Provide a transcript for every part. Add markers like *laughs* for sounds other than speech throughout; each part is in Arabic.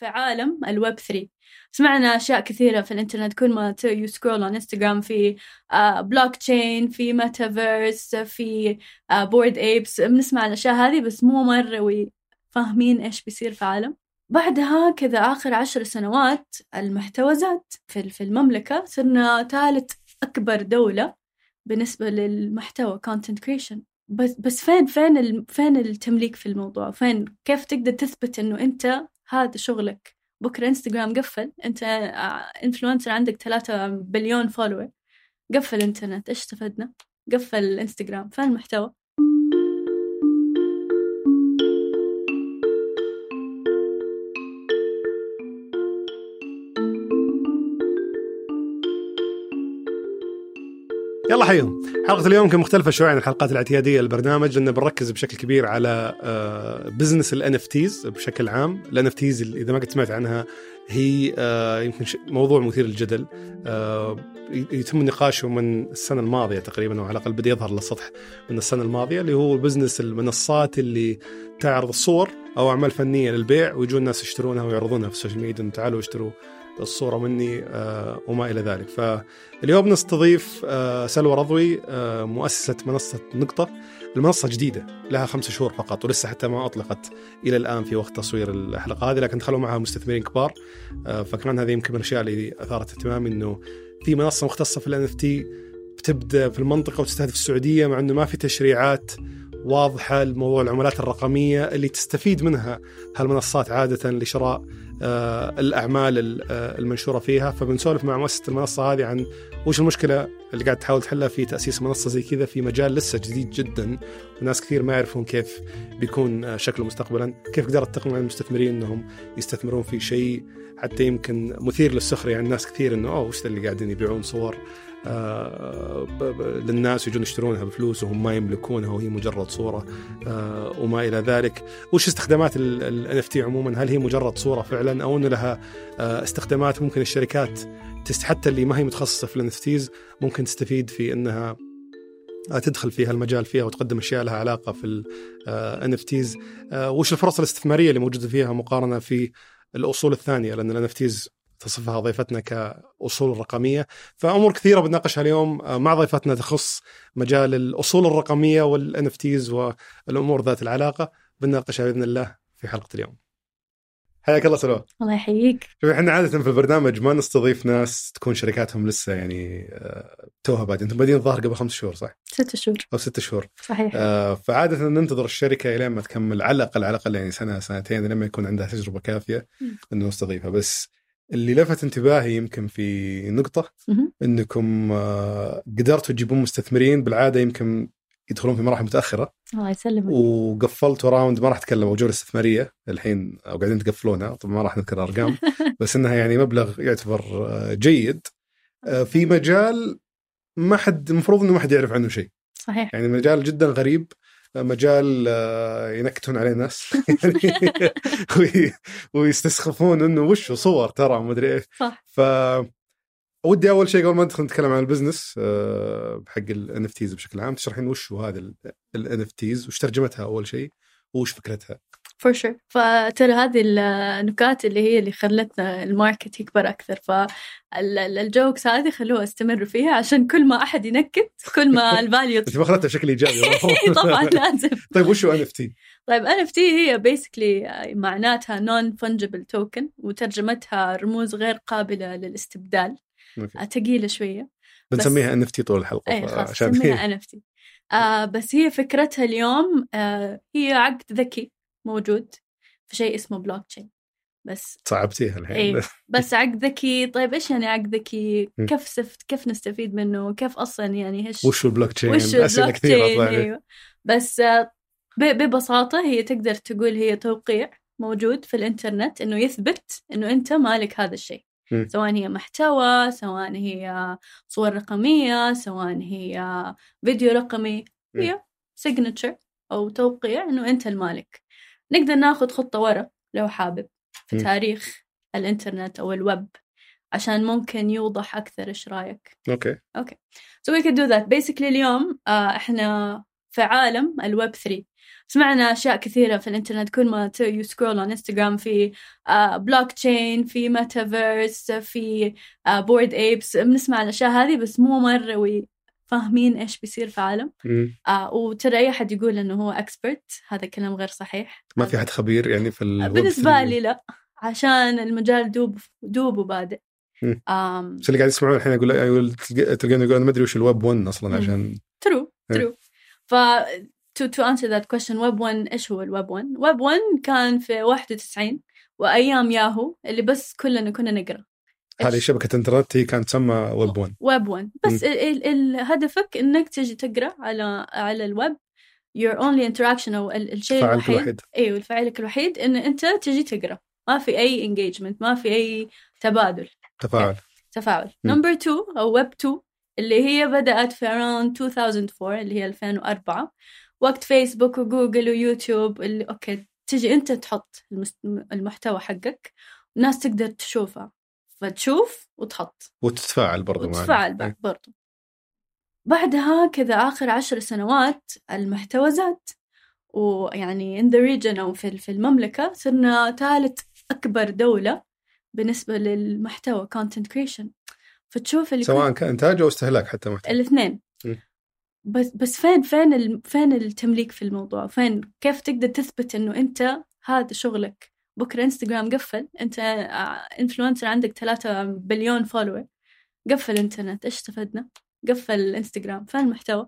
في عالم الويب 3 سمعنا أشياء كثيرة في الإنترنت كل ما ي scroll على انستغرام في بلوك تشين في ميتافيرس في Bored Apes بنسمع الأشياء هذه بس مو مرة فاهمين إيش بيصير في عالم. بعدها كذا آخر عشر سنوات المحتوى زاد. في المملكة صرنا ثالث أكبر دولة بالنسبة للمحتوى content creation. بس بس فين فين فين التمليك في الموضوع؟ فين؟ كيف تقدر تثبت إنه أنت هذا شغلك. بكرة انستغرام قفل. أنت influencer عندك ثلاثة billion follower قفل الإنترنت. إيش استفدنا؟ قفل الانستغرام فين المحتوى؟ يلا حيهم حلقة اليوم يمكن مختلفة شوي عن الحلقات الاعتيادية للبرنامج لأن بنركز بشكل كبير على business ال NF بشكل عام. ال NFT إذا ما قد سمعت عنها هي آه، يمكن موضوع مثير للجدل. آه، يتم نقاشه من السنة الماضية تقريبا أو على الأقل بدأ يظهر للسطح من السنة الماضية اللي هو business المنصات اللي تعرض الصور أو أعمال فنية للبيع ويجون الناس يشترونها ويعرضونها في ال social media تعالوا اشتروا الصورة مني آه، وما إلى ذلك. فاليوم نستضيف آه، سلوى رضوي آه، مؤسسة منصة نقطة. المنصة جديدة لها خمسة شهور فقط ولسه حتى ما أطلقت إلى الآن في وقت تصوير الحلقة هذه لكن دخلوا معها مستثمرين كبار. فكمان هذه يمكن من الأشياء اللي أثارت اهتمامي إنه في منصة مختصة في الإن إف تي بتبدأ في المنطقة وتستهدف السعودية مع إنه ما في تشريعات واضحة لموضوع العملات الرقمية اللي تستفيد منها هالمنصات عادة لشراء آه، الأعمال آه، المنشورة فيها. فبنسولف مع مؤسسة المنصة هذه عن وش المشكلة اللي قاعد تحاول تحلها في تأسيس منصة زي كذا في مجال لسه جديد جدا. وناس كثير ما يعرفون كيف بيكون آه، شكله مستقبلا. كيف قدرت تقنع المستثمرين أنهم يستثمرون في شيء؟ حتى يمكن مثير للسخرية عند ناس كثير أنه أوه وش اللي قاعدين يبيعون صور؟ للناس يجون يشترونها بفلوس وهم ما يملكونها وهي مجرد صورة آه، وما إلى ذلك. وش استخدامات ال اف تي عموما؟ هل هي مجرد صورة فعلا أو إنه لها آه، استخدامات؟ ممكن الشركات حتى اللي ما هي متخصصة في ال NFTs ممكن تستفيد في إنها تدخل في هالمجال فيها وتقدم أشياء لها علاقة في NFTs وش الفرص الاستثمارية اللي موجودة فيها مقارنة في الأصول الثانية؟ لأن NFTs تصفها ضيفتنا كأصول رقمية. فأمور كثيرة بناقشها اليوم آه، مع ضيفتنا تخص مجال الأصول الرقمية وال NFTs والأمور ذات العلاقة. بنناقشها بإذن الله في حلقة اليوم. حياك الله سلوى. الله يحييك. شوف إحنا عادة في البرنامج ما نستضيف ناس تكون شركاتهم لسه يعني آه، توها بادين أنتم بادين الظاهر قبل خمس شهور صح؟ ست شهور. أو ست شهور. صحيح. آه فعادة ننتظر الشركة الين ما تكمل على الأقل على الأقل يعني سنة سنتين لما يكون عندها تجربة كافية إنه نستضيفها. بس اللي لفت انتباهي يمكن في نقطة إنكم آه، قدرتوا تجيبون مستثمرين بالعادة يمكن يدخلون في مراحل متأخرة. الله يسلمك. وقفلتوا راوند ما راح اتكلم أو جولة استثمارية الحين أو قاعدين تقفلونها طبعا ما راح نذكر أرقام *laughs* بس إنها يعني مبلغ يعتبر آه، جيد. آه، في مجال ما حد المفروض إنه ما حد يعرف عنه شيء. صحيح. يعني مجال جدا غريب مجال آه، ينكتون عليه الناس. *laughs* ويستسخفون إنه وش صور ترى ما أدري إيش. صح. ف ودي أول شيء قبل ما ندخل نتكلم عن ال business حق ال NFTs بشكل عام تشرحين وش هو هذا ال NFTs وش ترجمتها أول شيء وش فكرتها؟ For sure فترى هذه النكات اللي هي اللي خلتنا ال market يكبر أكثر. فال jokes هذه خلوها استمروا فيها عشان كل ما أحد ينكت كل ما ال value انت اخذتها بشكل إيجابي. *laughs* طبعا *laughs* لازم. طيب وش هو NFT؟ طيب NFT هي basically معناتها non-fungible token وترجمتها رموز غير قابلة للاستبدال. ثقيله شوية. بنسميها NF T طول الحلقة إيه خلاص نسميها NF T آه بس هي فكرتها اليوم آه هي عقد ذكي. موجود في شيء اسمه بلوك تشين بس صعبتيها الحين. إيه بس *laughs* عقد ذكي طيب إيش يعني عقد ذكي؟ كيف سفت كيف نستفيد منه؟ كيف أصلا يعني إيش وش البلوك تشين؟ وش البلوك تشين أيوه. بس ببساطة هي تقدر تقول هي توقيع موجود في الإنترنت إنه يثبت إنه أنت مالك هذا الشيء. سواء هي محتوى سواء هي صور رقمية سواء هي فيديو رقمي. هي signature أو توقيع إنه أنت المالك. نقدر ناخذ خطة ورا لو حابب في م. تاريخ الإنترنت أو الويب عشان ممكن يوضح أكثر إيش رأيك؟ Okay. Okay. So we can do that. Basically اليوم آه إحنا في عالم الويب 3 سمعنا أشياء كثيرة في الإنترنت. كل ما you scroll على انستغرام في بلوك تشين في ميتافيرس في Bored Apes بنسمع الأشياء هذه بس مو مرة فاهمين إيش بيصير في العالم آه وترى أي أحد يقول إنه هو expert هذا كلام غير صحيح. ما في أحد خبير يعني في بالنسبة لي لا عشان المجال دوب دوب وبادئ. بس اللي قاعد يسمعون الحين يقول يقول تلقون يقول أنا ما أدري وش الويب 1 أصلا عشان true true ف to to answer that question web 1 إيش هو الويب 1 ويب 1 كان في 91 وأيام ياهو اللي بس كلنا كنا نقرأ. هذه شبكة انترنت هي كانت تسمى ويب 1 ويب 1 بس ال ال هدفك إنك تجي تقرأ على على ال web. Your only interaction أو الشيء الوحيد. الوحيد. إيوه فعلك الوحيد إن أنت تجي تقرأ. ما في أي engagement ما في أي تبادل. تفاعل. تفاعل. Number 2 أو ويب 2 اللي هي بدأت في around 2004 اللي هي 2004 وقت فيسبوك وجوجل ويوتيوب اللي أوكي تجي أنت تحط المحتوى حقك. الناس تقدر تشوفه. فتشوف وتحط. وتتفاعل برضو وتتفاعل بعد برضو. بعدها كذا آخر عشر سنوات المحتوى زاد. ويعني in the region أو في في المملكة صرنا ثالث أكبر دولة بالنسبة للمحتوى content creation. فتشوف اللي سواء كان إنتاج أو استهلاك حتى محتوى. الاثنين. بس بس فين فين. فين التمليك في الموضوع؟ فين كيف تقدر تثبت إنه أنت هذا شغلك؟ بكرة انستغرام قفل. أنت influencer عندك ثلاثة billion follower قفل الإنترنت. إيش استفدنا؟ قفل الانستغرام فين المحتوى؟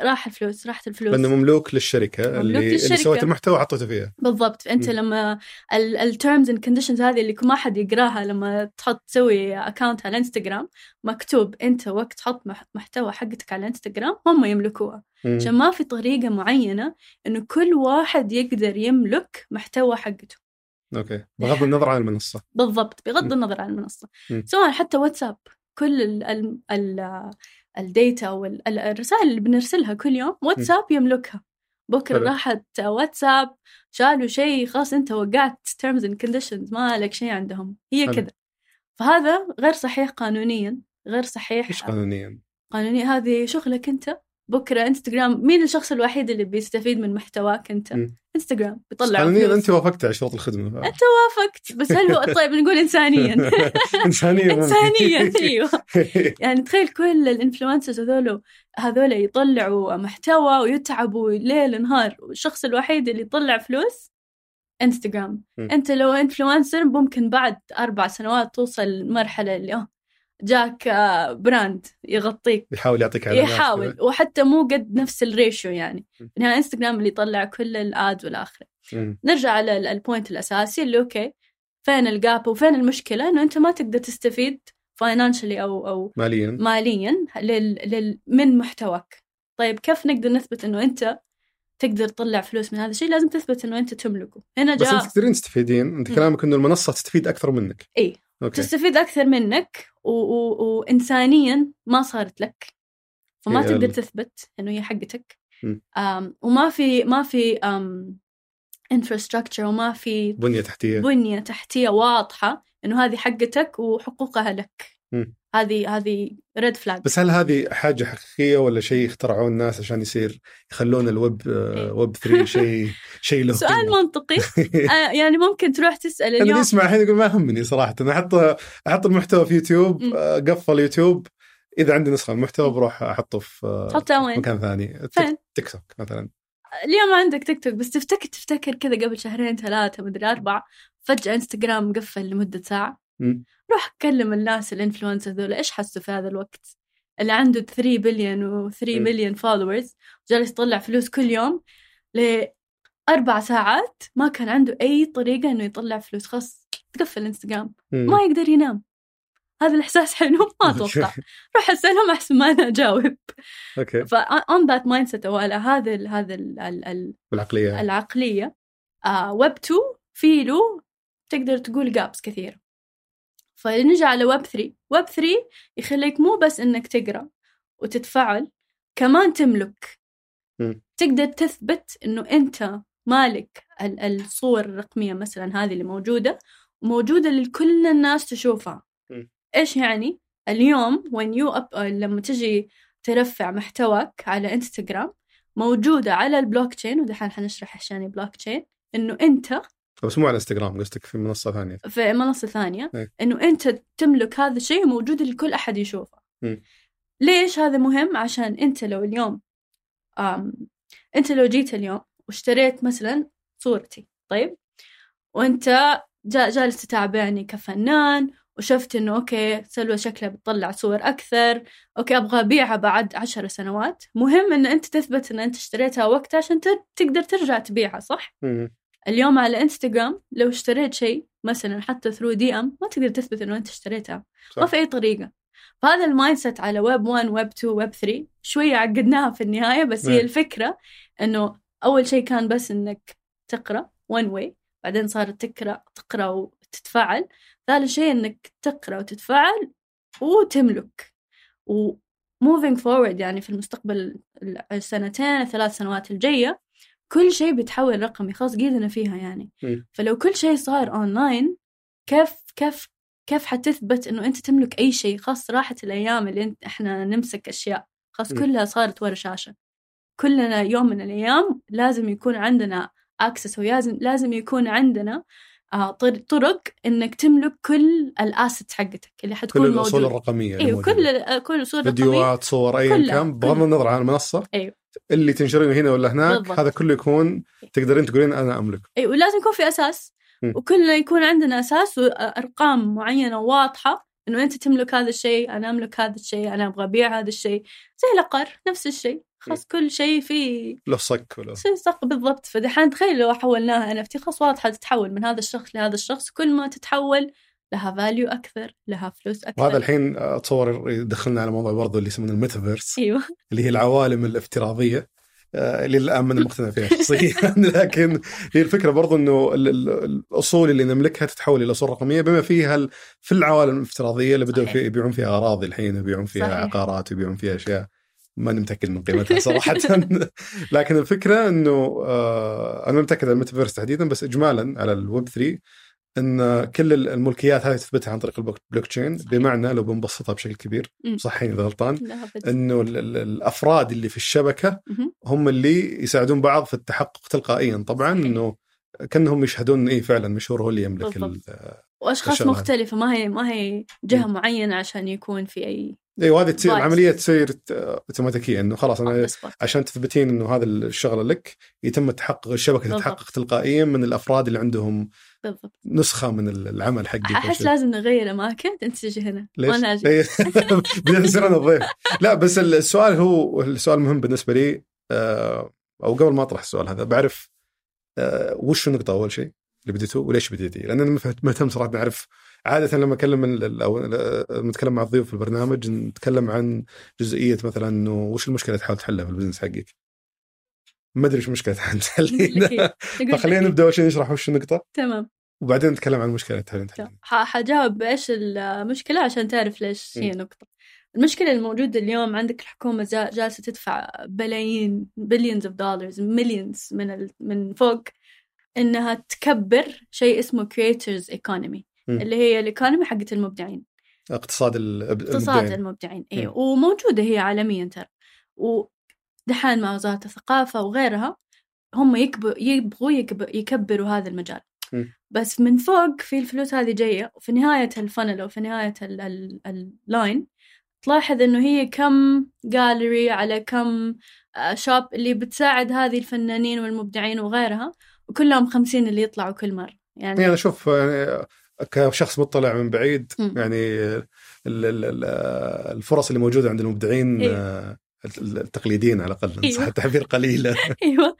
راح الفلوس راحت الفلوس. لأنه مملوك للشركة مملوك اللي, للشركة. اللي سوت المحتوى حطيته فيها. بالضبط. أنت م. لما ال terms and conditions هذه اللي ما حد يقراها لما تحط تسوي account على الانستغرام مكتوب أنت وقت تحط محتوى حقتك على الانستغرام هم يملكوها. عشان ما في طريقة معينة إنه كل واحد يقدر يملك محتوى حقته. Okay. بغض النظر عن المنصة. بالضبط. بغض النظر عن المنصة. سواء حتى واتساب كل ال ال ال ال data والرسائل اللي بنرسلها كل يوم واتساب يملكها. بكرة راحت واتساب شالوا شيء خلاص أنت وقعت terms and conditions ما لك شيء عندهم. هي كذا. فهذا غير صحيح قانونيا غير صحيح إيش قانونيا؟ قانونيا. هذه شغلك أنت. بكرة انستغرام مين الشخص الوحيد اللي بيستفيد من محتواك أنت؟ م. انستغرام بيطلع قانونيا أنت وافقت على شروط الخدمة أنت وافقت. بس هل هو *laughs* طيب نقول انسانيا. *laughs* انسانيا. انسانيا *laughs* أيوه. يعني تخيل كل الإنفلونسرز هذول هذول يطلعوا محتوى ويتعبوا ليل نهار. والشخص الوحيد اللي يطلع فلوس انستغرام أنت لو influencer ممكن بعد أربع سنوات توصل لمرحله اللي جاك brand يعطيك. يحاول يعطيك على يحاول وحتى مو قد نفس ال ratio يعني. يعني إنستغرام اللي يطلع كل ال ad والاخر نرجع على ال point الأساسي اللي okay فين ال gap وفين المشكلة؟ إنه أنت ما تقدر تستفيد financially أو أو ماليا. ماليا لل لل من محتواك. طيب كيف نقدر نثبت إنه أنت تقدر تطلع فلوس من هذا الشيء؟ لازم تثبت إنه أنت تملكه. هنا جاء بس أنت تقدرين تستفيدين. أنت كلامك إنه المنصة تستفيد أكثر منك. اي okay. تستفيد أكثر منك و... و... وثانيا ما صارت لك فما تقدر تثبت إنه هي حقتك. أم وما في ما في أم infrastructure وما في بنية تحتية. بنية تحتية واضحة إنه هذه حقتك وحقوقها لك. هذه هذه red flag بس هل هذه حاجة حقيقية ولا شيء اخترعوه الناس عشان يصير يخلون الويب إيه. ويب 3 *laughs* شيء شيء له سؤال منطقي. *laughs* آه، يعني ممكن تروح تسأل اليوم. اللي يسمع الحين يقول ما يهمني صراحة. أنا أحط أحط المحتوى في يوتيوب آه، قفل يوتيوب. إذا عندي نسخة المحتوى بروح أحطه في تحطه وين؟ مكان ثاني. تيك توك مثلا. اليوم عندك تيك توك بس تفتكر تفتكر كذا قبل شهرين ثلاثة مدري أربعة فجأة إنستغرام مقفل لمدة ساعة. روح كلم الناس ال influencer ذولا إيش حسوا في هذا الوقت؟ اللي عنده 3 بليون و3 مليون followers جالس يطلع فلوس كل يوم لأربع ساعات ما كان عنده أي طريقة إنه يطلع فلوس خلاص تقفل إنستغرام ما يقدر ينام. هذا الإحساس حلو ما *laughs* أتوقع. روح أسألهم أحسن ما أنا أجاوب. أوكي. ف on that mindset أو على هذا ال هذا ال ال العقلية. العقلية ويب 2 في له تقدر تقول gaps كثير. فنجي على ويب 3 ويب 3 يخليك مو بس إنك تقرأ وتتفاعل كمان تملك م. تقدر تثبت إنه أنت مالك الصور الرقمية مثلا هذه اللي موجودة وموجودة لكل الناس تشوفها م. إيش يعني اليوم when you up... لما تجي ترفع محتواك على انستغرام موجودة على البلوك تشين ودحين حنشرح إيش يعني بلوك تشين إنه أنت بس مو على انستغرام قصدك في منصة ثانية في منصة ثانية إيه. إنه أنت تملك هذا الشيء موجود لكل أحد يشوفه. ليش هذا مهم عشان أنت لو اليوم آم أنت لو جيت اليوم واشتريت مثلا صورتي طيب وأنت جا جالس تتابعني كفنان وشفت إنه أوكي سلوى شكلها بتطلع صور أكثر أوكي أبغى أبيعها بعد عشر سنوات مهم إن أنت تثبت إن أنت اشتريتها وقتها عشان تقدر ترجع تبيعها صح مم. اليوم على إنستغرام لو اشتريت شيء مثلا حتى through DM ما تقدر تثبت إنه أنت اشتريتها صح. ما في أي طريقة فهذا ال mindset على ويب 1 ويب 2 ويب 3 شوية عقدناها في النهاية بس هي نعم. الفكرة إنه أول شيء كان بس إنك تقرأ one way بعدين صارت تقرأ تقرأ وتتفاعل ثالث شيء إنك تقرأ وتتفاعل وتملك و moving forward يعني في المستقبل السنتين الثلاث سنوات الجاية كل شيء بيتحول رقمي خلاص قيدنا فيها يعني مم. فلو كل شيء صار اونلاين كيف كيف كيف حتثبت إنه أنت تملك أي شيء خاص راحت الأيام اللي أنت إحنا نمسك أشياء خلاص مم. كلها صارت ورا شاشة كلنا يوم من الأيام لازم يكون عندنا access ولازم لازم يكون عندنا آه، طرق إنك تملك كل ال assets حقتك اللي كل حتكون الأصول موجودة. الرقمية أيوه. كل آه، كل صور رقمية. فيديوهات صور ايا كان. بغض. النظر عن المنصة أيوه اللي تنشرينه هنا ولا هناك بالضبط. هذا كله يكون تقدرين تقولين أنا أملك. اي ولازم يكون في أساس. وكلنا يكون عندنا أساس وأرقام معينة واضحة إنه أنت تملك هذا الشيء أنا أملك هذا الشيء أنا أبغى أبيع هذا الشيء. زي العقار نفس الشيء. خلاص كل شيء فيه له صك شيء صك بالضبط. فدحين تخيل لو حولناها ان خلاص واضحة تتحول من هذا الشخص لهذا الشخص. كل ما تتحول لها value أكثر لها فلوس أكثر. وهذا الحين أتصور يدخلنا على موضوع برضو اللي يسمونه الميتافيرس. أيوه. اللي هي العوالم الافتراضية آه، اللي الآن ماني مقتنع فيها شخصيا. *laughs* لكن هي الفكرة برضو إنه ال- ال- الأصول اللي نملكها تتحول إلى اصول رقمية بما فيها في العوالم الافتراضية اللي بدأوا. في يبيعون فيها أراضي الحين يبيعون فيها صحيح. عقارات ويبيعون فيها أشياء. ماني متاكد من قيمتها صراحة *laughs* لكن الفكرة إنه آه، أنا متأكد عن الميتافيرس تحديدا بس اجمالا على الويب 3 إن كل الملكيات هذه تثبتها عن طريق ال block blockchain صحيح. بمعنى لو بنبسطها بشكل كبير. صحيني إذا غلطان إنه ال- ال- الأفراد اللي في الشبكة. هم اللي يساعدون بعض في التحقق تلقائيا طبعا صحيح. إنه كأنهم يشهدون اي فعلا مشهور هو اللي يملك. وأشخاص. مختلفة ما هي ما هي جهة معينة عشان يكون في أي اي وهذه تصير. العملية تصير أوتوماتيكية إنه خلاص أنا. عشان تثبتين إنه هذا الشغلة لك يتم التحقق الشبكة بالضبط. تتحقق تلقائيا من الأفراد اللي عندهم بالضبط نسخة من العمل حقك أو أحس. لازم نغير أماكن انت تجي هنا ليش؟ وأنا أجي إيه. *laughs* *laughs* بدنا نصير أنا الضيف لا بس السؤال هو السؤال المهم بالنسبة لي آه، أو قبل ما أطرح السؤال هذا بعرف آه، وش النقطة أول شيء اللي بديته وليش بديتي؟ لأن أنا مهتم صراحة نعرف عادة لما أكلم أو لما نتكلم مع الضيوف في البرنامج نتكلم عن جزئية مثلا إنه وش المشكلة تحاول تحلها في ال business حقك؟ ما أدري وش المشكلة تحاول نقول *laughs* فخلينا لك. نبدأ أول شيء نشرح وش النقطة تمام وبعدين نتكلم عن المشكلة اللي تحاولين تحلينها. ح- حجاوب إيش المشكلة عشان تعرف ليش هي. نقطة المشكلة الموجودة اليوم عندك الحكومة جا- جالسة تدفع بلايين billions of dollars millions من. من فوق إنها تكبر شيء اسمه creators economy م. اللي هي ال economy حقت المبدعين اقتصاد ال- اقتصاد المبدعين. المبدعين أيوه وموجودة هي عالميا ترى ودحين مع وزارة الثقافة وغيرها هم يبغوا يكب- يكبروا هذا المجال م. بس من فوق في الفلوس هذه جاية وفي نهاية ال funnel أو في نهاية ال- ال- ال line تلاحظ إنه هي كم جاليري على كم آه، شوب اللي بتساعد هذه الفنانين والمبدعين وغيرها وكلهم خمسين اللي يطلعوا كل مرة يعني يعني أشوف يعني كشخص مطلع من بعيد مم. يعني ال- ال- ال- الفرص اللي موجودة عند المبدعين إيه. آه، التقليديين على الأقل إن صح. التعبير قليله *laughs* إيوه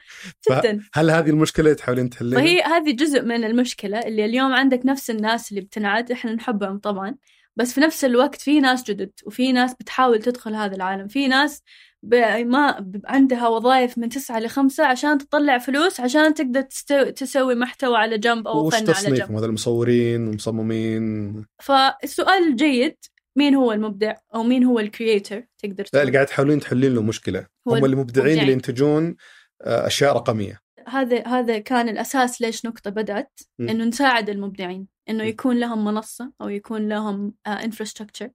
جدا هل هذه المشكلة اللي تحاولين تحلينها؟ فهي هذه جزء من المشكلة اللي اليوم عندك نفس الناس اللي بتنعد إحنا نحبهم طبعا بس في نفس الوقت في ناس جدد وفي ناس بتحاول تدخل هذا العالم في ناس. ما. عندها وظائف من تسعة لخمسة عشان تطلع فلوس عشان تقدر تستو... تسوي محتوى على جنب أو فن على جنب هذا المصورين ومصممين فالسؤال الجيد مين هو المبدع أو مين هو ال creator تقدر لا تقول اللي قاعد تحاولين تحلين له مشكلة هو هم المبدعين اللي. ينتجون آه، أشياء رقمية هذا هذا كان الأساس ليش نقطة بدأت م. إنه نساعد المبدعين إنه م. يكون لهم منصة أو يكون لهم infrastructure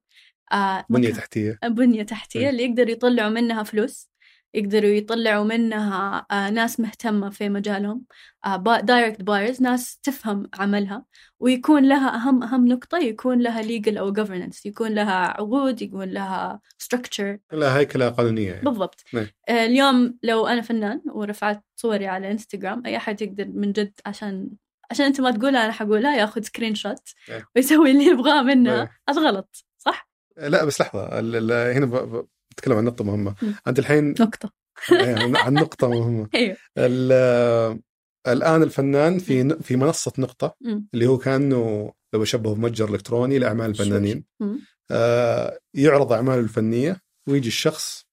بنية تحتية بنية تحتية م. اللي يقدروا يطلعوا منها فلوس يقدروا يطلعوا منها آه، ناس مهتمة في مجالهم direct buyers ناس تفهم عملها ويكون لها أهم أهم نقطة يكون لها legal أو governance يكون لها عقود يكون لها structure لها هيكلة قانونية يعني. بالضبط نعم. آه، اليوم لو أنا فنان ورفعت صوري على انستغرام أي أحد يقدر من جد عشان عشان أنت ما تقولها أنا حقولها ياخذ screenshot نعم. ويسوي اللي يبغاه منها نعم. هذا غلط؟ لا بس لحظة ال- ال- هنا ب- بتكلم عن نقطة مهمة مم. أنت الحين نقطة يعني عن نقطة مهمة *laughs* أيوه ال- الآن الفنان في في منصة نقطة مم. اللي هو كأنه لو أشبهه بمتجر إلكتروني لأعمال الفنانين. آه، يعرض أعماله الفنية ويجي الشخص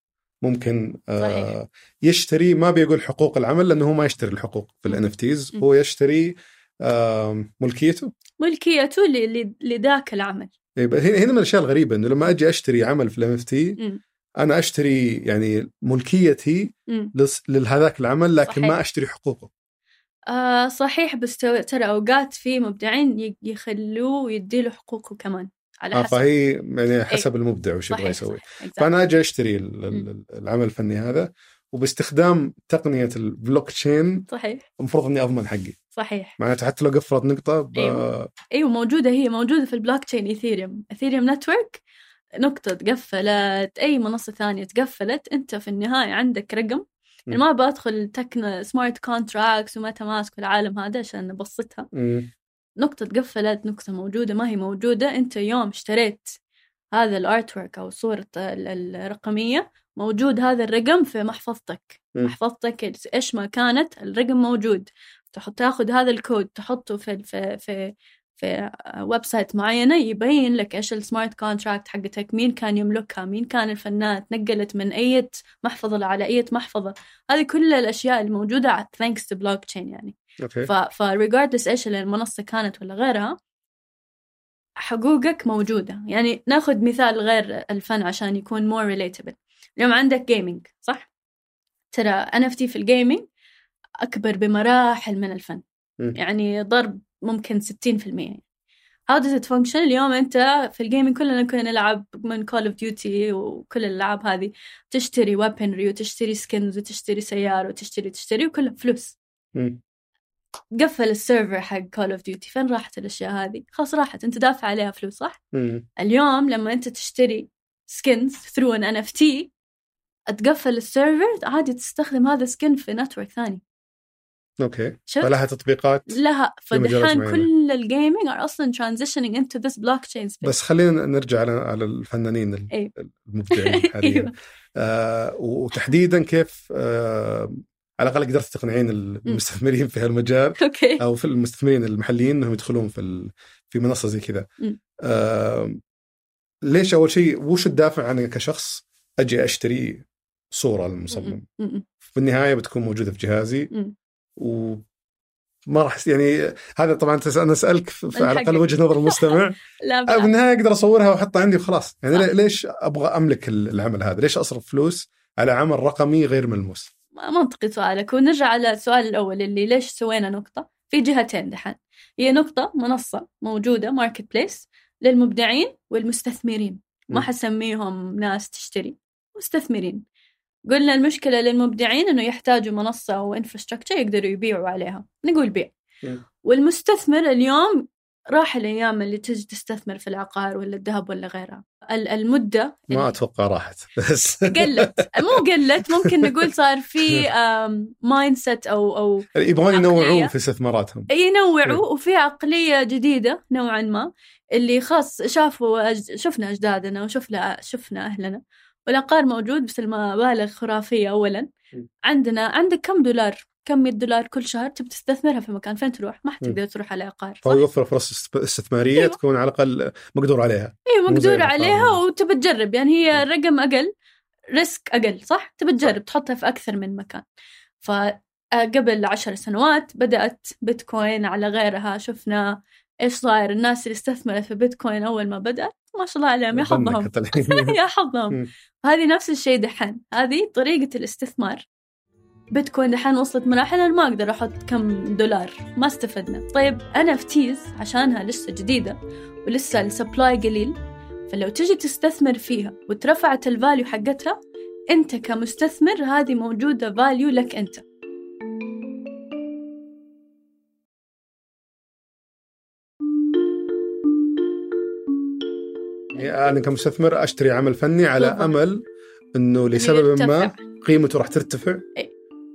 ممكن آه،. يشتري ما بيقول حقوق العمل لأنه هو ما يشتري الحقوق في. الان. هو يشتري آه، ملكيته ملكيته لذاك العمل هنا هنا من الأشياء الغريبة إنه لما أجي أشتري عمل في ال NFT. أنا أشتري يعني ملكيتي لهذاك العمل لكن صحيح. ما أشتري حقوقه. آه صحيح بس ترى أوقات في مبدعين يخلوه ويديله حقوقه كمان على آه حسب. فهي يعني حسب المبدع وش يبغى يسوي. فأنا أجي أشتري ال- ال- العمل الفني هذا وباستخدام تقنية البلوك تشين صحيح. المفروض إني أضمن حقي. صحيح. معناته حتى لو قفلت نقطة ب... أيوة. أيوه موجوده هي موجودة في ال blockchain Ethereum. Ethereum network نقطة تقفلت أي منصة ثانية تقفلت أنت في النهاية عندك رقم. يعني ما بدخل token smart contracts و MetaMask العالم هذا عشان نبسطها مم. نقطة تقفلت نقطة موجودة ما هي موجودة. أنت يوم اشتريت هذا ال artwork أو صورة ال- الرقمية موجود هذا الرقم في محفظتك. محفظتك إيش ما كانت الرقم موجود. تحط تاخذ هذا الكود تحطه في في في في website معينة يبين لك إيش ال smart contract حقتك مين كان يملكها مين كان الفنان تنقلت من أي محفظة على أي محفظة. هذه كل الأشياء الموجودة thanks to blockchain يعني. أوكي. ف regardless اللي المنصة كانت ولا غيرها حقوقك موجودة. يعني ناخذ مثال غير الفن عشان يكون more relatable. اليوم عندك gaming صح؟ ترى NFT في ال gaming أكبر بمراحل من الفن. مم. يعني ضرب ممكن 60% How does it function اليوم أنت في ال gaming كلنا كنا نلعب من Call of Duty وكل الألعاب هذه. تشتري weaponry وتشتري skins وتشتري سيارة وتشتري تشتري وكلها فلوس. قفل ال server حق Call of Duty فين راحت الأشياء هذه؟ خلاص راحت. أنت دافع عليها فلوس صح؟ مم. اليوم لما أنت تشتري skins through an NFT تقفل ال server عادي تستخدم هذا skin في network ثاني. أوكي. فلها تطبيقات لها فدحين. كل ال gaming are أصلا transitioning into this blockchain space. بس خلينا نرجع على على الفنانين ال- أيوة. المبدعين *laughs* حاليا أيوة. آه وتحديدا كيف آه على الأقل قدرت تقنعين المستثمرين في هالمجال. *laughs* أوكي. أو في المستثمرين المحليين إنهم يدخلون في في منصة زي كذا. آه ليش أول شيء وش الدافع أنا كشخص أجي أشتري صورة للمصمم في النهاية بتكون موجودة في جهازي. و ما راح يعني هذا طبعا أنا اسالك على. الأقل وجهة نظر المستمع *laughs* لا في بالعكس. النهايه أقدر أصورها وأحطها عندي وخلاص يعني. لي- ليش أبغى أملك ال- العمل هذا؟ ليش أصرف فلوس على عمل رقمي غير ملموس؟ منطقي سؤالك ونرجع على السؤال الأول اللي ليش سوينا نقطة في جهتين دحين هي نقطة منصة موجودة marketplace للمبدعين والمستثمرين ما. حسميهم ناس تشتري مستثمرين قلنا المشكلة للمبدعين إنه يحتاجوا منصة أو infrastructure يقدروا يبيعوا عليها. نقول بيع. م. والمستثمر اليوم راح الأيام اللي تجي تستثمر في العقار ولا الذهب ولا غيرها. ال- المدة ما أتوقع راحت. بس. قلت. مو قلت ممكن نقول صار في *laughs* mindset أو أو يبغون. ينوعون في استثماراتهم. ينوعوا وفي عقلية جديدة نوعا ما اللي خلاص شافوا أج... شفنا أجدادنا وشفنا شفنا أهلنا. والعقار موجود بس المبالغ خرافية اولا م. عندنا عندك كم دولار كم 100 دولار كل شهر تبي تستثمرها في مكان فين تروح ما حتقدر تروح على عقار؟ فهو يوفر فرص است- استثمارية أيوة. تكون على الأقل مقدور عليها أيوه مقدور. عليها وتبي تجرب يعني هي. رقم أقل risk أقل صح؟ تبي تجرب تحطها في أكثر من مكان فقبل عشر سنوات بدأت بيتكوين على غيرها شفنا إيش صاير الناس اللي استثمرت في بيتكوين أول ما بدأت ما شاء الله عليهم يا حظهم. *laughs* يا حظهم. هذه نفس الشيء دحين. هذه طريقة الاستثمار. بيتكوين دحين وصلت مراحل أنا ما أقدر أحط كم دولار. ما استفدنا. طيب NFTs عشانها لسه جديدة ولسه ال supply قليل فلو تجي تستثمر فيها وترفعت ال value حقتها أنت كمستثمر هذه موجودة فاليو لك أنت. يعني أنا كمستثمر أشتري عمل فني على بالضبط. أمل إنه لسبب ما. قيمته راح ترتفع إيه.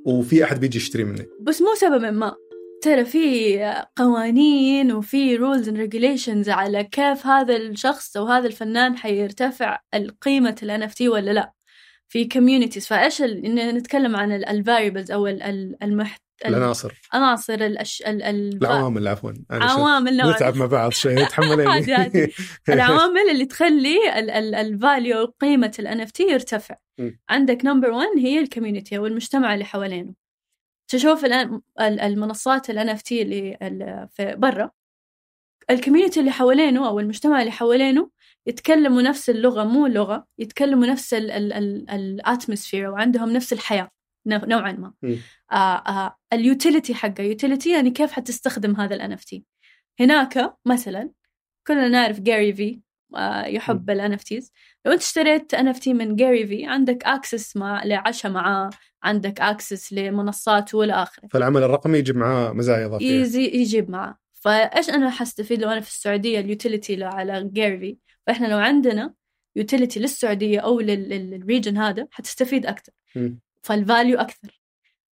وفي أحد بيجي يشتري مني بس مو سبب ما ترى في قوانين وفي rules and regulations على كيف هذا الشخص أو هذا الفنان حيرتفع القيمة ال NFT ولا لا في communities فإيش نتكلم عن ال variables أو ال- ال- المحت العناصر. العناصر الأش... ال... ال... العوامل عفوا. عوامل نوعاً. نتعب مع بعض شوي تحمليني. *laughs* *laughs* العوامل اللي تخلي ال value قيمة ال NFT يرتفع. م. عندك number 1 هي ال community أو المجتمع اللي حوالينه. تشوف الان ال- المنصات ال NFT اللي ال- في برا. ال community اللي حوالينه أو المجتمع اللي حوالينه يتكلموا نفس اللغة مو لغة يتكلموا نفس ال atmosphere وعندهم نفس الحياة. نوع- نوعا ما. آه آه ال utility حقه. utility يعني كيف حتستخدم هذا ال NFT هناك مثلا كلنا نعرف Gary Vee آه يحب ال NFTs لو انت اشتريت NFT من Gary Vee عندك access مع لعشاء معاه عندك access لمنصات والى آخره. فالعمل الرقمي يجيب معاه مزايا إضافية. يزي يجيب معاه. فإيش أنا حستفيد لو أنا في السعودية ال utility على Gary Vee فإحنا لو عندنا utility للسعودية أو لل region هذا حتستفيد أكثر. فال value أكثر.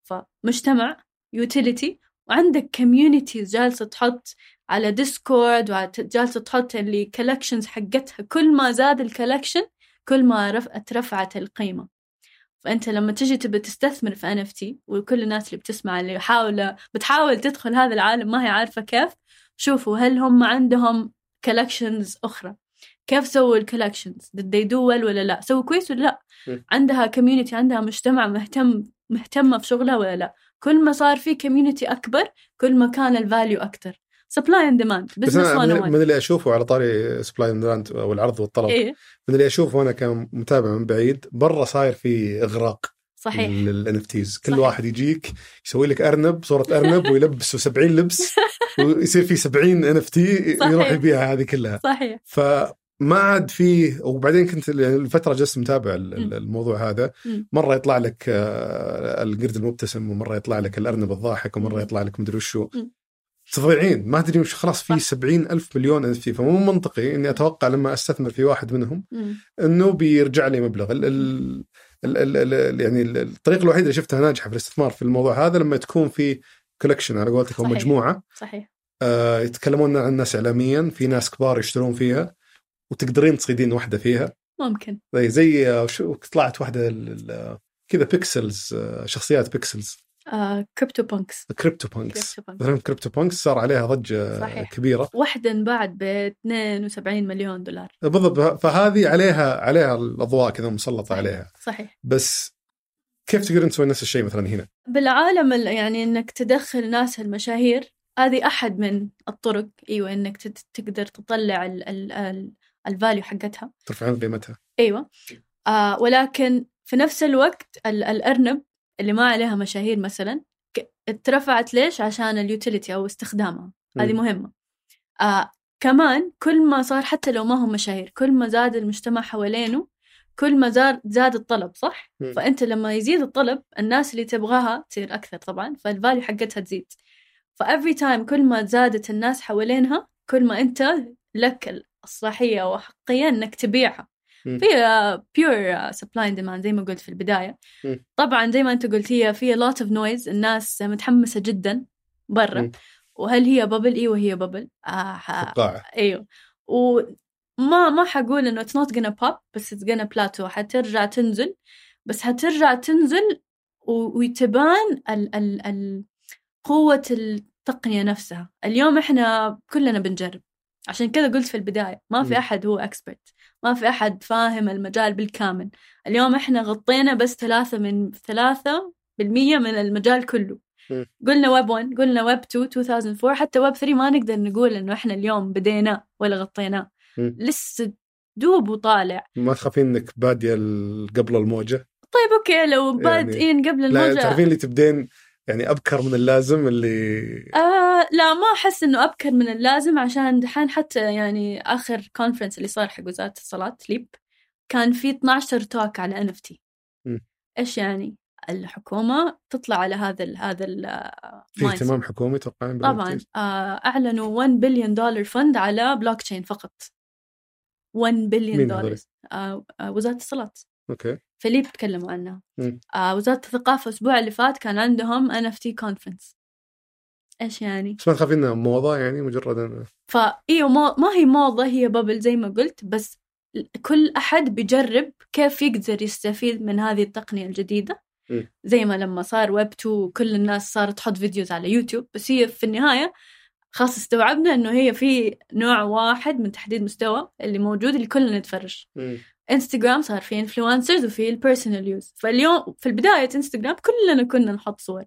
فمجتمع utility وعندك communities جالسة تحط على Discord وجالسه تحط اللي collections حقتها. كل ما زاد ال collection كل ما رف... اترفعت القيمة. فأنت لما تجي تبي تستثمر في NFT وكل الناس اللي بتسمع اللي حاولة بتحاول تدخل هذا العالم ما هي عارفة كيف شوفوا هل هم عندهم collections أخرى. كيف سووا ال collections did they do well ولا لا؟ سووا كويس ولا لا. عندها community عندها مجتمع مهتم مهتمة في شغلها ولا لا؟ كل ما صار في community أكبر كل ما كان ال value أكثر supply and demand business من, 101 من اللي أشوفه على طاري supply and أو العرض والطلب إيه. من اللي أشوفه أنا كمتابع من بعيد برا صاير في إغراق صحيح. لل NFTs كل صحيح. واحد يجيك يسوي لك أرنب صورة أرنب ويلبسه 70 لبس *laughs* ويصير في 70 NFT. يروح يبيعها هذه كلها. صحيح. فما عاد فيه وبعدين كنت الفترة جلست متابع. الموضوع هذا. مرة يطلع لك آه، القرد المبتسم ومرة يطلع لك الأرنب الضاحك ومرة. يطلع لك مدري وشو. تضيعين ما تدري وش خلاص في. 70 ألف مليون NFT فمو منطقي إني أتوقع لما أستثمر في واحد منهم. إنه بيرجع لي مبلغ ال ال ال ال ال يعني ال- الطريقة الوحيدة اللي شفتها ناجحة في الاستثمار في الموضوع هذا لما تكون في collection على قولتك أو. مجموعة صحيح آه يتكلمون عن الناس اعلاميا في ناس كبار يشترون فيها وتقدرين تصيدين واحدة فيها. ممكن. زي زي آه، شو طلعت واحدة كذا pixels آه، شخصيات pixels آه كريبتو بانكس كريبتو بانكس مثلا كريبتو بانكس صار عليها ضجة صحيح. كبيرة. واحدة انباعت ب 72 مليون دولار. بالضبط. فهذه عليها عليها الأضواء كذا مسلطة صحيح. عليها. صحيح. بس كيف تقدرين تسوي نفس الشيء مثلا هنا؟ بالعالم ال- يعني إنك تدخل ناس المشاهير هذه أحد من الطرق إيوه إنك تقدر تطلع ال ال ال ال value حقتها. ترفعين قيمتها. أيوه. آه ولكن في نفس الوقت ال الأرنب اللي ما عليها مشاهير مثلا اترفعت ليش؟ عشان ال utility أو استخدامها. هذه مم. مهمة. آه كمان كل ما صار حتى لو ما هم مشاهير كل ما زاد المجتمع حوالينه كل ما زاد زاد الطلب صح؟ مم. فأنت لما يزيد الطلب الناس اللي تبغاها تصير أكثر طبعا فال value حقتها تزيد. ف every time كل ما زادت الناس حوالينها كل ما أنت لك الصلاحية وحقية إنك تبيعها. في pure supply and demand زي ما قلت في البداية. مم. طبعا زي ما أنت قلت هي في lot of noise الناس متحمسة جدا برا. وهل هي bubble أيوه هي bubble آه فقاعة. أيوه وما ما حقول إنه it's not gonna pop بس it's gonna plateau. حترجع تنزل. بس حترجع تنزل و- وتبان ال ال ال قوة التقنية نفسها. اليوم إحنا كلنا بنجرب. عشان كذا قلت في البداية ما في. أحد هو expert ما في أحد فاهم المجال بالكامل اليوم إحنا غطينا بس ثلاثة من ثلاثة بالمية من المجال كله. قلنا ويب 1 قلنا ويب 2 2004 حتى ويب 3 ما نقدر نقول إنه إحنا اليوم بدينا ولا غطيناه. لسه دوب وطالع ما تخافين إنك بادية قبل الموجة؟ طيب أوكي لو بادئين قبل لا الموجة تعرفين اللي تبدين يعني أبكر من اللازم اللي آه لا ما أحس إنه أبكر من اللازم عشان دحين حتى يعني آخر conference اللي صار حق وزارة الاتصالات LEAP كان في 12 talk على NFT. إيش يعني؟ الحكومة تطلع على هذا ال هذا ال في mindset. اهتمام حكومي توقعين طبعا؟ آه، أعلنوا 1 بليون دولار fund على بلوك تشين فقط 1 بليون دولار؟ آه، آه، وزارة الاتصالات أوكي فليه بتكلموا عنها. آه، وزارة الثقافة الأسبوع اللي فات كان عندهم تي conference إيش يعني بس ما تخافين إنها موضة يعني مجرد إن... فايوه ما, ما هي موضة هي bubble زي ما قلت بس كل أحد بيجرب كيف يقدر يستفيد من هذه التقنية الجديدة م. زي ما لما صار ويب 2 كل الناس صارت تحط videos على يوتيوب بس هي في النهاية خلاص استوعبنا إنه هي في نوع واحد من تحديد مستوى اللي موجود اللي كلنا نتفرج مم. انستغرام صار فيه influencers وفي ال personal use فاليوم في البداية انستغرام كلنا كنا نحط صور.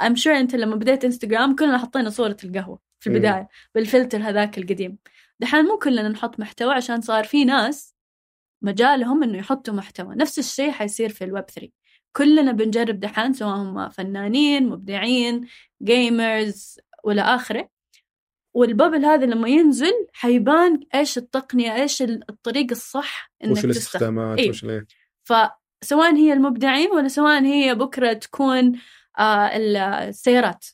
um sure أنت لما بديت انستغرام كلنا حطينا صورة القهوة في م. البداية بالفلتر هذاك القديم. دحين مو كلنا نحط محتوى عشان صار في ناس مجالهم إنه يحطوا محتوى. نفس الشيء حيصير في الويب 3 كلنا بنجرب دحين سواء هم فنانين مبدعين gamers ولا آخره. وال bubble هذا لما ينزل حيبان إيش التقنية إيش الطريق الصح إنك وش الاستخدامات إيه. وش ليه فسواء هي المبدعين ولا سواء هي بكرة تكون آه ال- السيارات.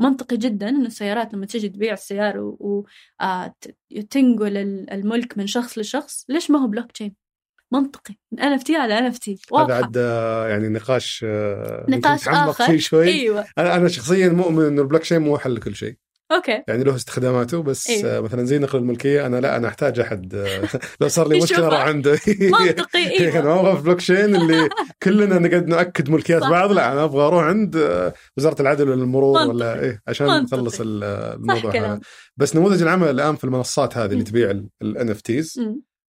منطقي جدا انه السيارات لما تجي تبيع السيارة وتنقل الملك من شخص لشخص ليش ما هو بلوك تشين؟ منطقي. من أن إف تي على أن إف تي. هذا عاد آه، يعني نقاش آه، نقاش. فيه شوي. إيوه. أنا أنا شخصيا مؤمن إنه البلوك تشين مو حل لكل شيء. أوكي يعني له استخداماته بس إيه. آه، مثلا زي نقل الملكية أنا لا أنا أحتاج أحد آه، لو صار لي *laughs* مشكلة. راح عنده *laughs* منطقي أنا أيوه ما أبغى في بلوك تشين اللي *laughs* كلنا نقعد ناكد ملكيات صح. بعض لا أنا أبغى أروح عند آه، وزارة العدل والمرور منطقي. ولا إيه عشان منطقي. نخلص الموضوع هذا بس نموذج العمل الآن في المنصات هذه اللي. تبيع الان اف تيز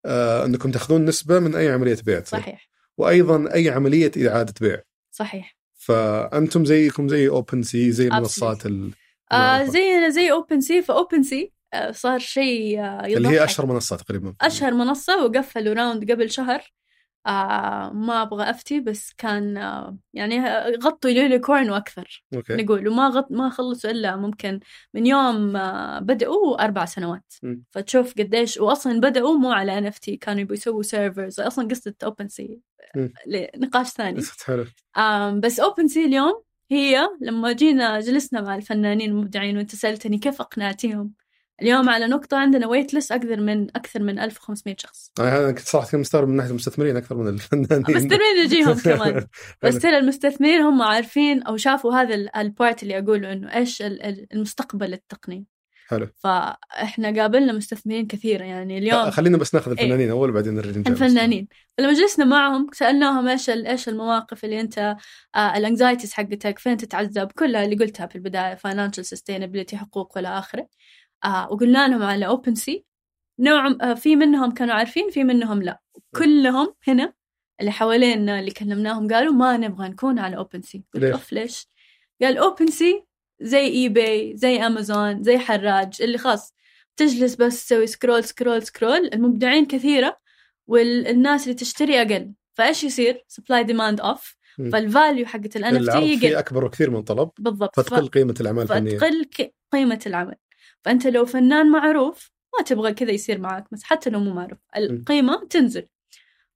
أنكم تأخذون نسبة من أي عملية بيع صحيح وأيضا أي عملية إعادة بيع صحيح فأنتم زيكم زي OpenSea زي. منصات ال... آه. زي زي OpenSea ف OpenSea آه صار شيء آه اللي هي يضحك. أشهر منصة تقريبا أشهر منصة وقفلوا round قبل شهر آه ما أبغى أفتي بس كان آه يعني غطوا unicorn وأكثر أوكي نقول وما غط ما خلصوا إلا ممكن من يوم آه بدأوا أربع سنوات مم. فتشوف قديش وأصلا بدأوا مو على NFT كانوا يبوا يسووا servers أصلا قصة OpenSea. نقاش ثاني *laughs* حلو آم بس OpenSea اليوم هي لما جينا جلسنا مع الفنانين المبدعين وانت سألتني كيف أقنعتيهم؟ اليوم على نقطة عندنا waitlist أكثر من أكثر من 1500 شخص. أنا أنا كنت صراحة كنت مستغرب من ناحية المستثمرين أكثر من الفنانين. ترى يجيهم *laughs* كمان. بس. ترى المستثمرين هم عارفين أو شافوا هذا ال- ال part اللي أقوله إنه إيش ال- ال- المستقبل التقني. حلو. فإحنا قابلنا مستثمرين كثيرة يعني اليوم خلينا بس ناخذ الفنانين أول وبعدين نرجع الفنانين. فلما جلسنا معهم سألناهم إيش إيش المواقف اللي أنت آه ال anxieties حقتك فين تتعذب كلها اللي قلتها في البداية financial sustainability حقوق وإلى آخره. آه وقلنا لهم على OpenSea نوع آه في منهم كانوا عارفين في منهم لا. كلهم هنا اللي حوالينا اللي كلمناهم قالوا ما نبغى نكون على OpenSea قلت؟ أوف ليش؟ قال OpenSea زي eBay زي امازون زي حراج اللي خاص. تجلس بس تسوي scroll scroll scroll المبدعين كثيرة والناس اللي تشتري أقل. فإيش يصير؟ supply demand off. فال value حقت ال NFT يقل. أكبر بكثير من طلب بالضبط. فتقل قيمة الأعمال الفنيه فتقل ك- قيمة العمل. فأنت لو فنان معروف ما تبغى كذا يصير معك بس حتى لو مو معروف القيمه تنزل.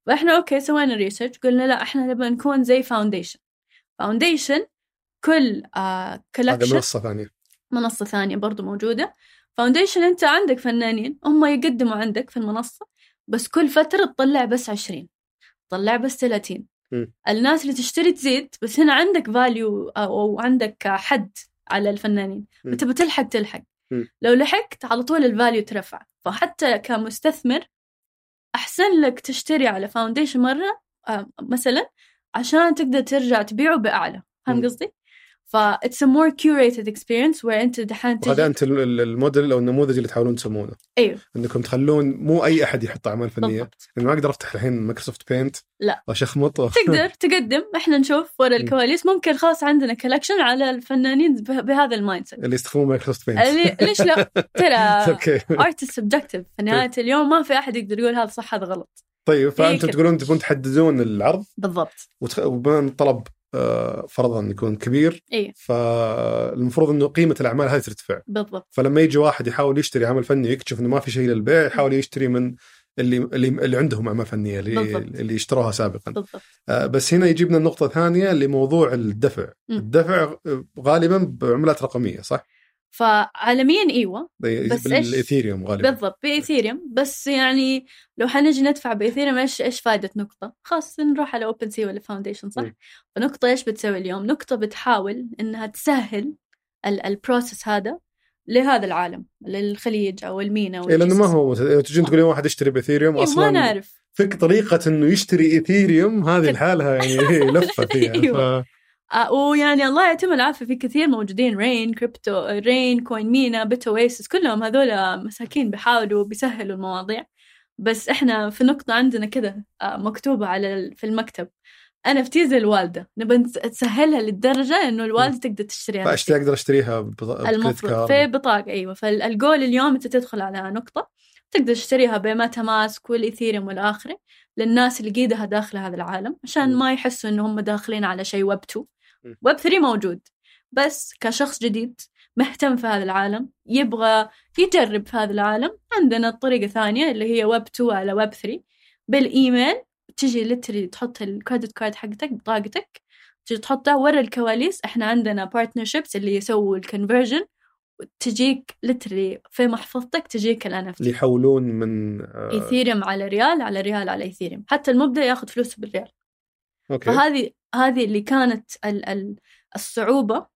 فإحنا okay سوينا research قلنا لا إحنا نبغى نكون زي Foundation Foundation كل آه هذا collection منصة ثانية منصة ثانية برضو موجودة Foundation أنت عندك فنانين هم يقدموا عندك في المنصة بس كل فترة تطلع بس عشرين تطلع بس ثلاثين مم. الناس اللي تشتري تزيد بس هنا عندك value أو أو عندك حد على الفنانين. أنت بتلحق تلحق مم. لو لحقت على طول ال value ترفع فحتى كمستثمر أحسن لك تشتري على Foundation مرة آه، مثلا عشان تقدر ترجع تبيعه بأعلى فاهم. قصدي؟ ف it's a more curated experience where انت دحين تجي أنت ال- ال- الموديل أو النموذج اللي تحاولون تسمونه. أيوه إنكم تخلون مو أي أحد يحط أعمال فنية. بالضبط. يعني ما أقدر أفتح الحين Microsoft Paint لا. واشخمط تقدر *laughs* تقدم. إحنا نشوف ورا. الكواليس. ممكن خلاص عندنا collection على الفنانين به- بهذا ال mindset اللي يستخدمون Microsoft Paint اللي- ليش لا؟ *laughs* ترى art is subjective في نهاية اليوم ما في أحد يقدر يقول هذا صح هذا غلط. طيب فأنتم. تقولون تبون تحددون العرض. بالضبط. وتخ... ان الطلب فرضا يكون كبير. إيه. فالمفروض إنه قيمة الأعمال هذه ترتفع بالضبط. فلما يجي واحد يحاول يشتري عمل فني يكتشف إنه ما في شيء للبيع يحاول يشتري من اللي اللي, اللي عندهم أعمال فنية اللي بالضبط. اللي اشتروها سابقا. بالضبط. آه، بس هنا يجيبنا النقطه الثانية لموضوع الدفع. مم. الدفع آه، غالبا بعملات رقمية صح؟ فعالميا إيوه بس؟ بالإيثيريوم غالبا بالضبط بإيثيريوم بس يعني لو حنجي ندفع بإيثيريوم إيش إيش فائده نقطة؟ خلاص نروح على OpenSea ولا Foundation صح؟ مم. فنقطة إيش بتسوي اليوم؟ نقطة بتحاول إنها تسهل ال process هذا لهذا العالم للخليج أو المينا إيه لأنه ما هو مثلا تجين تقولين واحد يشتري بإيثيريوم إيه، ما أصلا نعرف فك طريقة إنه يشتري إيثيريوم هذه لحالها يعني هي لفة فيها *laughs* أيوة. ف... آه ويعني الله يعطيهم العافية. في كثير موجودين. Rain crypto Rain CoinMENA BitOasis كلهم هذول مساكين بيحاولوا بيسهلوا المواضيع. بس إحنا في نقطة عندنا كذا آه مكتوبة على في المكتب. أنا في زي الوالدة. نبى نس- تسهلها للدرجة إنه الوالدة تقدر تشتريها فأشتري أقدر أشتريها ببط- المفروض في. بطاقة أيوة. فالجول اليوم أنت تدخل على نقطة تقدر تشتريها ب MetaMask والإيثيريوم والآخرة للناس اللي قيدها داخل هذا العالم عشان. ما يحسوا إنه هم داخلين على شيء ويب 2 مم. ويب 3 موجود. بس كشخص جديد مهتم في هذا العالم يبغى يجرب في هذا العالم. عندنا الطريقة ثانية اللي هي ويب 2 على ويب 3 بالإيميل تجي literally تحط ال credit card حقتك بطاقتك تجي تحطها ورا الكواليس. إحنا عندنا partnerships اللي يسووا ال conversion تجيك literally في محفظتك تجيك الان اللي يحولون من آه، ايثيريوم على ريال على ريال على ايثيريوم حتى المبدع ياخذ فلوسه بالريال. okay. فهذه هذه اللي كانت ال ال الصعوبة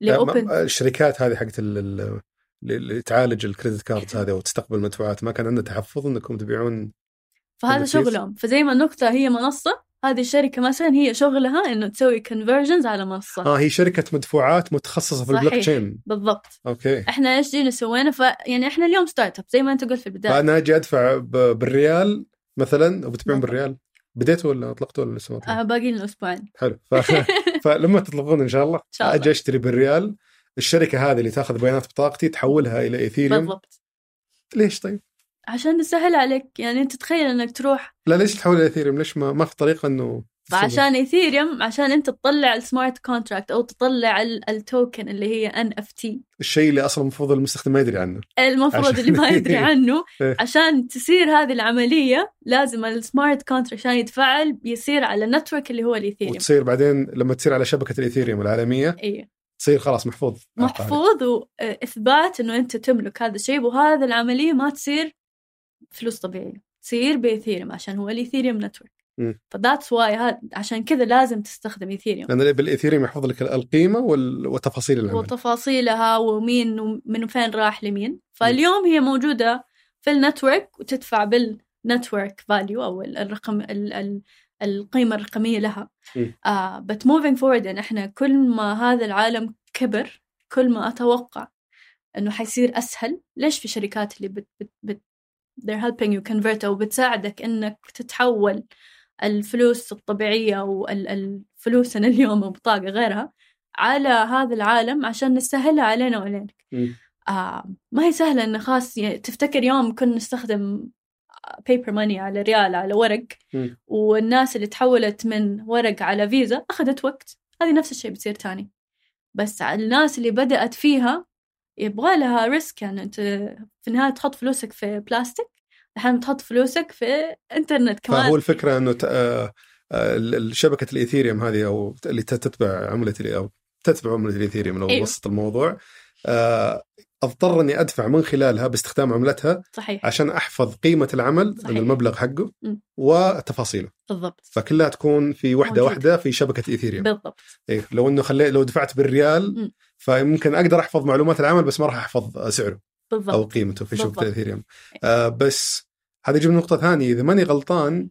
لأن الشركات هذه حقت ال- ال- اللي تعالج ال credit cards هذه وتستقبل المدفوعات ما كان عندها تحفظ إنكم تبيعون فهذا. شغلهم. فزي ما النقطه هي منصة هذه الشركة مثلا هي شغلها إنه تسوي conversions على منصة. آه هي شركة مدفوعات متخصصة في البلوك. تشين بالضبط. okay. إحنا إيش جينا سوينا ف يعني إحنا اليوم startup زي ما أنت قلت في البداية. فانا أجي أدفع ب- بالريال مثلا وبتبيعون. بالريال. بديتوا ولا اطلقتوا ولا لسه ما أطلقتوا؟ آه باقي لنا أسبوعين حلو ف... *laughs* *laughs* فلما تطلقون إن شاء الله شاء الله. أجي أشتري بالريال الشركة هذه اللي تأخذ بيانات بطاقتي تحولها إلى إيثيريوم بالضبط ليش طيب؟ عشان نسهل عليك يعني انت تتخيل إنك تروح لا ليش تحولها إلى إيثيريوم؟ ليش ما, ما في طريقة إنه فعشان ايثيريوم عشان انت تطلع ال smart contract أو تطلع ال- ال token اللي هي NFT الشيء اللي أصلا المفروض المستخدم ما يدري عنه. المفروض عشان- اللي ما *laughs* يدري عنه. إيه. عشان تصير هذه العملية لازم ال smart contract عشان يتفعل بيصير على ال network اللي هو الايثيريوم وتصير بعدين لما تصير على شبكة الايثيريوم العالمية أيوه تصير خلاص محفوظ. محفوظ واثبات إنه أنت تملك هذا الشيء. وهذا العملية ما تصير فلوس طبيعية تصير بايثيريوم عشان هو الايثيريوم network. ف that's why عشان كذا لازم تستخدم ايثيريوم لأن بالإيثيريوم يحفظ لك القيمة. وتفاصيل العمل. وتفاصيلها ومين ومن فين راح لمين. فاليوم هي موجودة في ال network وتدفع بال network value ال- الرقم ال ال القيمة الرقمية لها. but moving forward يعني إحنا كل ما هذا العالم كبر كل ما أتوقع إنه حيصير أسهل ليش في شركات اللي بت بت بت they're helping you convert أو بتساعدك إنك تتحول الفلوس الطبيعية والفلوسنا *laughs* اليوم وبطاقة غيرها على هذا العالم عشان نسهلها علينا وعلينك. آه ما هي سهلة إنه خاص يعني تفتكر يوم كنا نستخدم paper money على ريال على ورق مم. والناس اللي تحولت من ورق على فيزا أخذت وقت هذه نفس الشيء بتصير تاني بس على الناس اللي بدأت فيها يبغى لها risk يعني أنت في النهاية تحط فلوسك في بلاستيك الحين تحط فلوسك في إنترنت كمان فهو الفكرة إنه. آه، آه، شبكة الإيثيريوم هذه أو اللي تتبع عملة أو تتبع عملة الإيثيريوم لو أيوه. وسط الموضوع آه، أضطر إني أدفع من خلالها باستخدام عملتها صحيح عشان أحفظ قيمة العمل صحيح. المبلغ حقه مم. وتفاصيله بالضبط فكلها تكون في وحدة موجود. واحدة في شبكة إيثيريوم بالضبط إيه لو إنه خلي لو دفعت بالريال مم. فممكن أقدر أحفظ معلومات العمل بس ما راح أحفظ سعره أو بالضبط قيمته في شبكة بالضبط. الإيثيريوم آه بس هذا يجيب نقطة ثانية. إذا ماني غلطان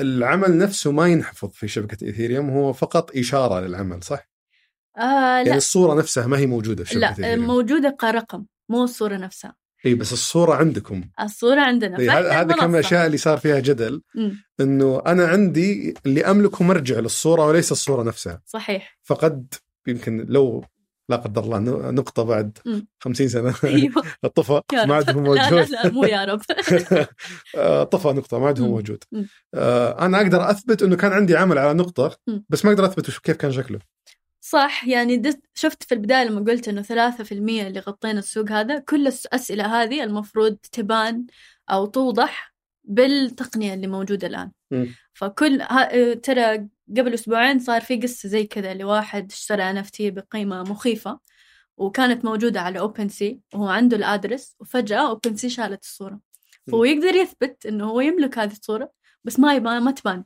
العمل نفسه ما ينحفظ في شبكة إيثيريوم هو فقط إشارة للعمل صح؟ آه يعني لا الصورة نفسها ما هي موجودة في شبكة لا إيثيريوم. موجودة كرقم مو الصورة نفسها. إي بس الصورة عندكم. الصورة عندنا. هذا كم من. الأشياء اللي صار فيها جدل. إنه أنا عندي اللي أملكه مرجع للصورة وليس الصورة نفسها. صحيح. فقد يمكن لو لا قدر الله نقطة بعد مم. 50 سنة *laughs* أيوه *laughs* الطفى يا ما. عاد هو لا لا موجود لا مو يا رب *laughs* آه، طفى نقطة ما عاد هو. موجود. آه، أنا أقدر أثبت إنه كان عندي عمل على نقطة مم. بس ما أقدر أثبت وش- كيف كان شكله صح يعني شفت في البداية لما قلت إنه ثلاثة في المية اللي غطينا السوق هذا كل الأسئلة هذه المفروض تبان أو توضح بالتقنية اللي موجودة الآن مم. فكل ها... ترى قبل أسبوعين صار في قصة زي كذا لواحد اشترى NFT بقيمة مخيفة وكانت موجودة على أوبن سي وهو عنده ال address وفجأة أوبن سي شالت الصورة. فهو يقدر يثبت إنه هو يملك هذه الصورة بس ما يبان ما تبان.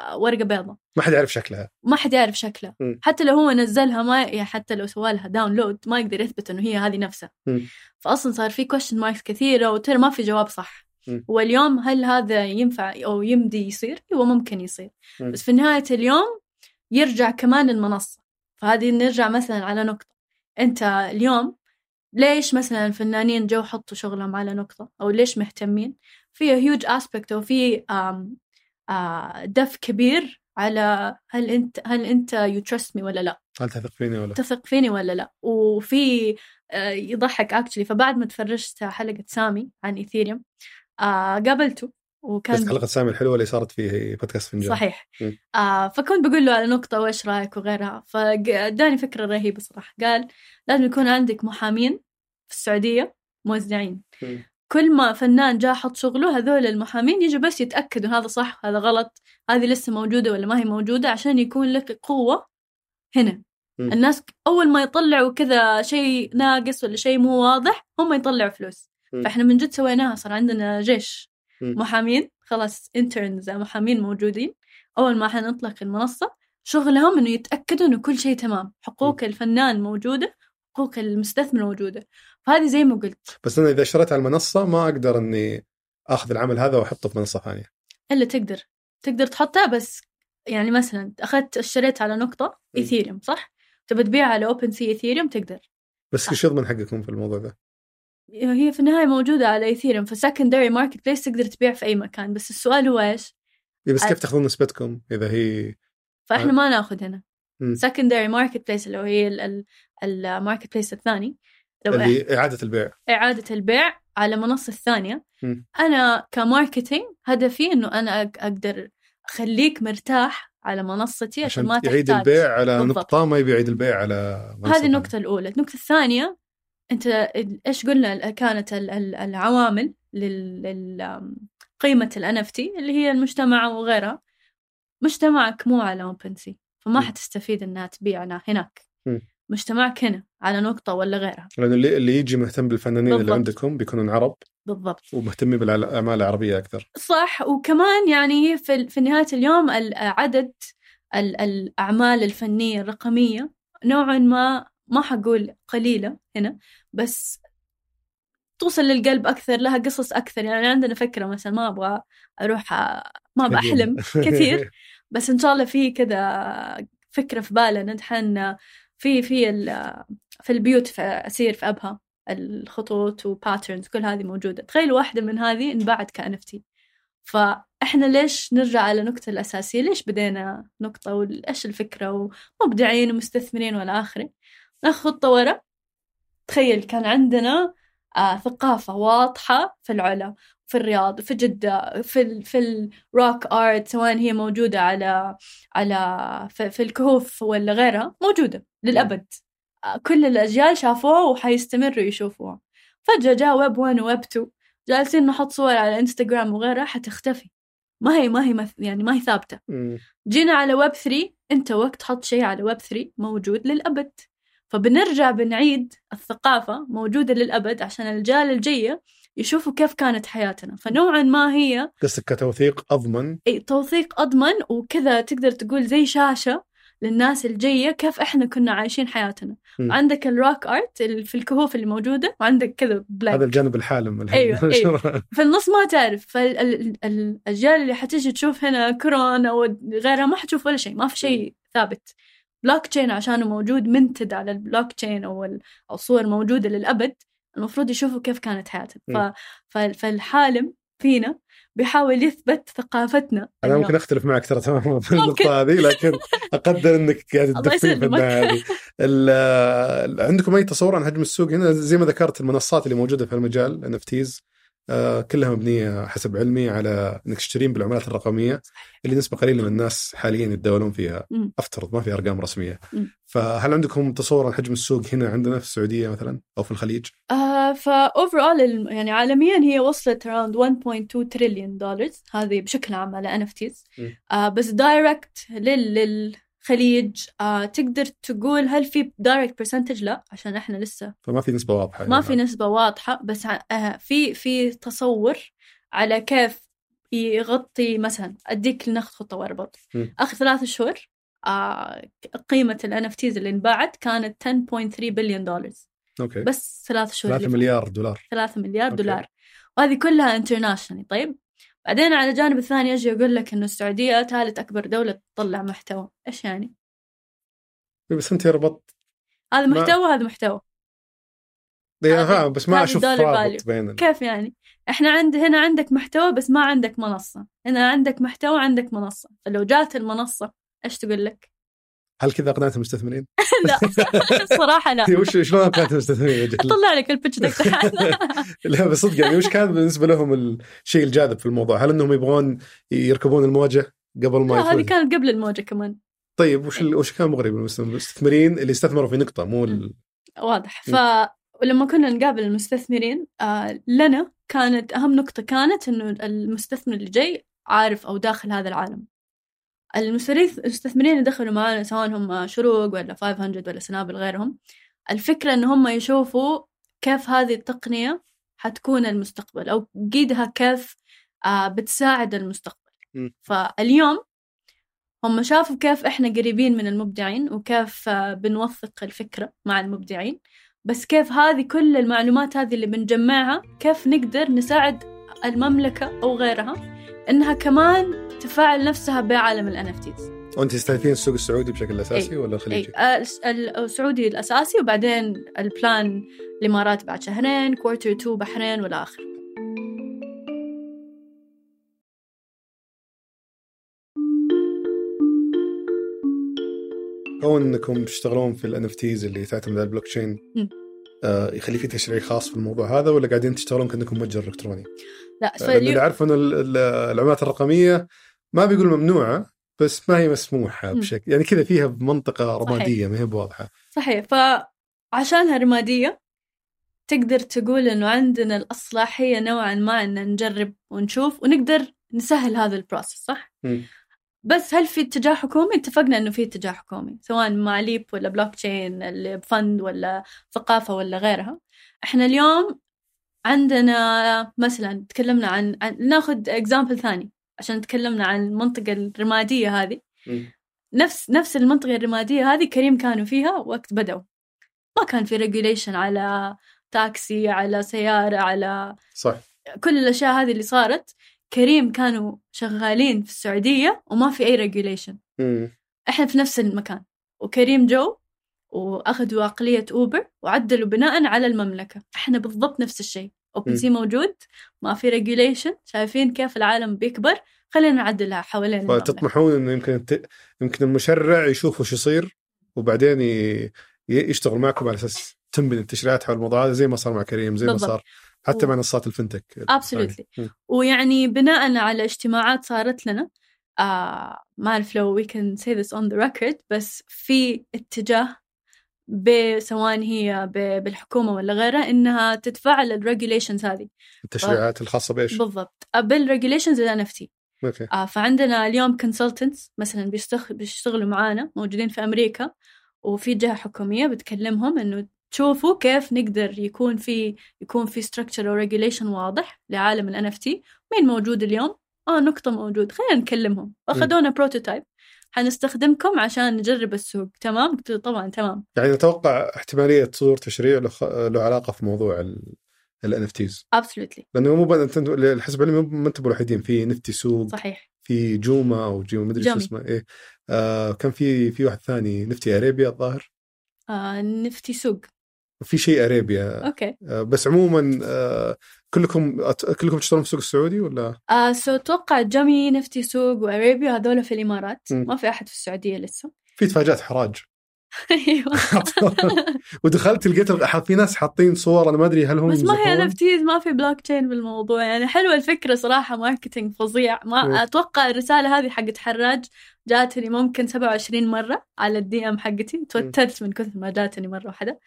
آه، ورقة بيضاء. ما حد يعرف شكلها. ما حد يعرف شكلها. مم. حتى لو هو نزلها ما يعني حتى لو سوى لها download ما يقدر يثبت إنه هي هذه نفسها. مم. فاصلا صار في question marks كثيرة وترى ما في جواب صح. واليوم هل هذا ينفع أو يمدي يصير؟ هو ممكن يصير. مم. بس في نهاية اليوم يرجع كمان المنصة. فهذه نرجع مثلا على نقطة. أنت اليوم ليش مثلا الفنانين جو حطوا شغلهم على نقطة؟ أو ليش مهتمين؟ في huge aspect أو في دف كبير على هل أنت هل أنت you trust me ولا لا. هل تثق فيني ولا؟ تثق فيني ولا لا. وفي يضحك actually فبعد ما تفرجت حلقة سامي عن ايثيريوم آه قابلته وكان بس حلقة سامي الحلوة اللي صارت في بودكاست فنجان. صحيح. آه فكنت بقول له على نقطة وإيش رأيك وغيرها. فاداني فكرة رهيبة صراحة. قال لازم يكون عندك محامين في السعودية موزعين. كل ما فنان جاء حط شغله هذول المحامين يجوا بس يتأكدوا هذا صح هذا غلط هذه لسه موجودة ولا ما هي موجودة عشان يكون لك قوة هنا. الناس أول ما يطلعوا كذا شيء ناقص ولا شيء مو واضح هم يطلعوا فلوس. مم. فإحنا من جد سويناها صار عندنا جيش. محامين خلاص انترنز محامين موجودين. أول ما حنطلق المنصة شغلهم إنه يتأكدوا إنه كل شيء تمام. حقوق الفنان موجودة حقوق المستثمر موجودة. فهذه زي ما قلت. بس أنا إذا اشتريت على المنصة ما أقدر إني آخذ العمل هذا وأحطه في منصة ثانية. إلا تقدر. تقدر تحطها بس يعني مثلا أخذت اشتريت على نقطة إيثيريوم صح؟ تبى تبيع على أوبن سي إيثيريوم تقدر. بس إيش يضمن حقكم في الموضوع ذا؟ هي في النهاية موجودة على إيثيريوم ف secondary marketplace تقدر تبيع في أي مكان بس السؤال هو إيش؟ إيه بس أ- كيف تأخذون نسبتكم إذا هي فإحنا آه. ما نأخذ هنا. secondary marketplace اللي هي ال marketplace الثاني لو اللي إعادة البيع إعادة البيع على منصة ثانية. أنا ك marketing هدفي إنه أنا أق- أقدر أخليك مرتاح على منصتي عشان ما عشان تحتاج يعيد البيع على بالضبط. نقطة ما يبي يعيد البيع على هذه النقطة الأولى النقطة الثانية أنت إيش قلنا كانت ال- ال- العوامل لل لل- قيمة ال NFT اللي هي المجتمع وغيرها مجتمعك مو على اوبن سي فما م. حتستفيد إنها تبيعنا هناك م. مجتمعك هنا على نقطة ولا غيرها لأنه اللي, اللي يجي مهتم بالفنانين اللي بالضبط. عندكم بيكونون عرب بالضبط ومهتمين بالأعمال العربية أكثر صح وكمان يعني في, في نهاية اليوم ال- عدد ال- الأعمال الفنية الرقمية نوعا ما ما حقول قليلة هنا بس توصل للقلب أكثر لها قصص أكثر. يعني عندنا فكرة مثلا ما أبغى أروح أ- ما أبغى أحلم كثير *laughs* بس إن شاء الله في كذا فكرة في بالنا. نحن في في ال- في البيوت في أسير في أبها الخطوط وباترنز كل هذه موجودة. تخيل واحدة من هذه انباعت ك NFT فإحنا ليش نرجع على النقطة الأساسية؟ ليش بدينا نقطة؟ وإيش الفكرة؟ ومبدعين ومستثمرين والى آخره. ناخذ خطوة ورا تخيل كان عندنا آه ثقافة واضحة في العلا في الرياض في جدة في ال في الروك art سواء هي موجودة على على في, في الكهوف ولا غيرها موجودة للأبد. آه، كل الأجيال شافوها وحيستمروا يشوفوها. فجأة جاء ويب 1 ويب 2 جالسين نحط صور على إنستغرام وغيرها حتختفي. ما هي ما هي مث- يعني ما هي ثابتة. جينا على ويب 3 انت وقت تحط شيء على ويب 3 موجود للأبد. فبنرجع بنعيد الثقافة موجودة للأبد عشان الأجيال الجاية يشوفوا كيف كانت حياتنا. فنوعا ما هي قصدك كتوثيق أضمن. أي توثيق أضمن وكذا تقدر تقول زي شاشة للناس الجاية كيف إحنا كنا عايشين حياتنا. مم. عندك ال rock art في الكهوف اللي موجودة وعندك كذا block هذا الجانب الحالم الحين. أيوة، *laughs* أيوة. في النص ما تعرف. فالأجيال اللي حتيجي تشوف هنا كورونا وغيرها ما حتشوف ولا شيء ما في شيء ثابت. بلوك تشين عشانه موجود minted على البلوك تشين أو ال- أو صور موجودة للأبد المفروض يشوفوا كيف كانت حياتهم. ف... فالحالم فينا بيحاول يثبت ثقافتنا. أنا اليوم. ممكن أختلف معك ترى تماما *laughs* في. النقطة هذه لكن أقدر إنك قاعد تدفين في هذه. عندكم أي تصور عن حجم السوق هنا؟ زي ما ذكرت المنصات اللي موجودة في المجال NFTs كلها مبنية حسب علمي على إنك تشترين بالعملات الرقمية اللي نسبة قليلة من الناس حاليا يتداولون فيها. أفترض ما في أرقام رسمية. فهل عندكم تصور عن حجم السوق هنا عندنا في السعودية مثلا أو في الخليج؟ آه ف overall يعني عالميا هي وصلت around 1.2 تريليون دولار هذه بشكل عام على NFTs مم. آه بس direct لل للخليج آه تقدر تقول هل في direct percentage لا عشان إحنا لسه فما في نسبة واضحة ما في نسبة واضحة بس آه في في تصور على كيف يغطي مثلا أديك ناخذ خطوة ورا مم. آخر ثلاث شهور آه قيمة ال NFTs اللي انباعت كانت 10.3 بليون دولار okay. بس ثلاث شهور 3 اللي مليار دولار. 3 مليار okay. دولار. وهذه كلها international طيب بعدين على الجانب الثاني أجي أقول لك إنه السعودية ثالث أكبر دولة تطلع محتوى. إيش يعني؟ بس أنت ربطت هذا ما- محتوى هذا محتوى. يعني هذه- فاهم بس ما أشوف رابط. بين كيف يعني؟ إحنا عند هنا عندك محتوى بس ما عندك منصة. هنا عندك محتوى عندك منصة. فلو جات المنصة إيش تقول لك؟ هل كذا اقنعت المستثمرين؟ *laughs* لا *laughs* صراحة لا وش شلون اقنعت المستثمرين؟ اطلع لك ديك *laughs* تحت لا بس صدق يعني وش كان بالنسبة لهم الشيء الجاذب في الموضوع؟ هل إنهم يبغون يركبون الموجه قبل ما لا هذه؟ كانت قبل الموجه كمان طيب وش ال- وش كان مغري بالمستثمرين اللي استثمروا في نقطة مو ال... واضح. فلما كنا نقابل المستثمرين آه لنا كانت أهم نقطة كانت إنه المستثمر اللي جاي عارف أو داخل هذا العالم المستثمرين المستثمرين اللي دخلوا معنا سواء هم شروق ولا 500 ولا سنابل غيرهم الفكرة إن هم يشوفوا كيف هذه التقنية حتكون المستقبل أو قيدها كيف آه بتساعد المستقبل م. فاليوم هم شافوا كيف إحنا قريبين من المبدعين وكيف آه، بنوثق الفكرة مع المبدعين بس كيف هذه كل المعلومات هذه اللي بنجمعها كيف نقدر نساعد المملكة أو غيرها إنها كمان تفاعل نفسها بعالم ال NFTs وأنت تستهدفين السوق السعودي بشكل أساسي أي. ولا أي الخليجي؟ آه، الس- ال- السعودي الأساسي وبعدين ال plan الإمارات بعد شهرين quarter 2 بحرين والى آخره كون إنكم تشتغلون في ال NFTs اللي تعتمد على البلوك تشين. آه يخلي في تشريع خاص في الموضوع هذا ولا قاعدين تشتغلون كأنكم متجر إلكتروني؟ لا لأن اللي فاليوم اعرفه انه ال- ال- العملات الرقمية ما بيقول ممنوعة بس ما هي مسموحة. بشكل يعني كذا فيها بمنطقه رمادية ما هي بواضحة صحيح فعشانها رمادية تقدر تقول إنه عندنا الصلاحية نوعا ما إن نجرب ونشوف ونقدر نسهل هذا ال process صح؟ م. بس هل في اتجاه حكومي؟ اتفقنا إنه في اتجاه حكومي سواء مع LEAP ولا بلوك تشين اللي بفند ولا ثقافة ولا غيرها إحنا اليوم عندنا مثلا تكلمنا عن, عن... ناخذ example ثاني عشان تكلمنا عن المنطقة الرمادية هذه. م. نفس نفس المنطقة الرمادية هذه كريم كانوا فيها وقت بدأوا. ما كان في regulation على تاكسي على سيارة على صح. كل الأشياء هذه اللي صارت. كريم كانوا شغالين في السعودية وما في أي regulation. إحنا في نفس المكان. وكريم جو وأخذوا عقلية أوبر وعدلوا بناء على المملكة. إحنا بالضبط نفس الشيء. Open م. Sea موجود ما في regulation شايفين كيف العالم بيكبر خلينا نعدلها حوالين فتطمحون إنه يمكن ت... يمكن المشرع يشوف وش يصير وبعدين يشتغل معكم على أساس تنبني التشريعات حول الموضوع هذا زي ما صار مع كريم زي ما بالضبط. صار حتى و- مع منصات ال fintech Absolutely. م. ويعني بناء على اجتماعات صارت لنا آه ما أعرف لو we can say this on the record بس في اتجاه سواء هي ب- بالحكومة ولا غيرها إنها تتفعل ال regulations هذه. التشريعات الخاصة بإيش؟ بالضبط. بال regulations ال NFT أوكي. آه فعندنا اليوم consultants مثلا بيشتغ- بيشتغلوا معانا موجودين في أمريكا وفي جهة حكومية بتكلمهم إنه تشوفوا كيف نقدر يكون في يكون في structure أو regulation واضح لعالم ال NFT مين موجود اليوم؟ آه نقطة موجود. خلينا نكلمهم. أخذونا prototype حنستخدمكم عشان نجرب السوق. تمام؟ قلت له طبعا تمام. يعني أتوقع احتمالية صدور تشريع له, خ... له علاقة في موضوع ال NFTs absolutely. لأنه مو بس انت الحسب العلمي مو- ما أنتم الوحيدين في نفتي سوق صحيح. في جومي أو جوما مدري شو جومي. اسمه. إيه. آه كان في في واحد ثاني نفتي اريبيا الظاهر. آه نفتي سوق. في شيء اريبيا أوكي. آه بس عموما آه كلكم أت- كلكم تشتغلون في السوق السعودي ولا؟ آه so أتوقع جمي نفتي سوق وأريبيا هذول في الإمارات. مم. ما في أحد في السعودية لسه. في اتفاقات حراج. *laughs* *laughs* أيوه. ودخلت لقيت في ناس حاطين صور أنا ما أدري هل هم بس ما هي؟ NFTs ما في بلوك تشين بالموضوع. يعني حلوة الفكرة صراحة marketing فظيع. ما أتوقع الرسالة هذه حقت حراج جاتني ممكن 27 مرة على ال DM حقتي. توترت من كثر ما جاتني مرة واحدة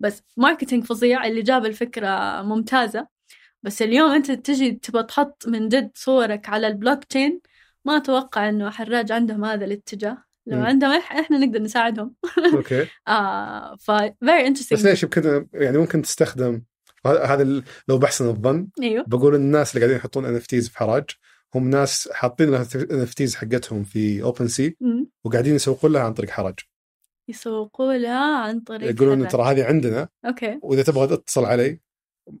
بس marketing فظيع اللي جاب الفكرة ممتازة. بس اليوم أنت تجي تبغى تحط من جد صورك على البلوك تشين ما أتوقع إنه حراج عندهم هذا الاتجاه. لو. عندهم إح- إحنا نقدر نساعدهم. *laughs* أوكي. آه ف very بس ليش يمكن يعني ممكن تستخدم هذا لو بحسن الظن أيوه. بقول الناس اللي قاعدين يحطون إن في حراج هم ناس حاطين NFTs حقتهم في OpenSea. وقاعدين يسوقون لها عن طريق حراج. يسوقوا لها عن طريق يقولون. ترى هذه عندنا أوكي. وإذا تبغى تتصل علي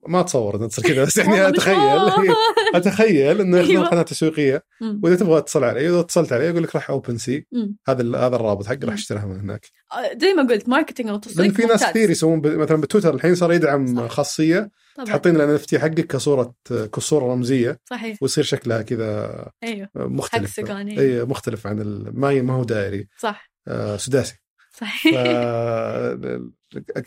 ما اتصور إنه تصير كذا بس *laughs* يعني أتخيل *laughs* أتخيل إنه أيوة. قناة تسويقية. وإذا تبغى تتصل علي اذا اتصلت علي يقول لك راح OpenSea. هذا هذا الرابط حقه راح. أشتريها من هناك آه، زي ما قلت marketing أو تسويق لأن في ناس. كثير يسوون. مثلا بتويتر الحين صار يدعم صح. خاصية طبعا تحطين ال NFT حقك كصورة كصورة رمزية صحيح ويصير شكلها كذا أيوه مختلف. اي مختلف عن. ما هو دائري صح آه سداسي. صحيح.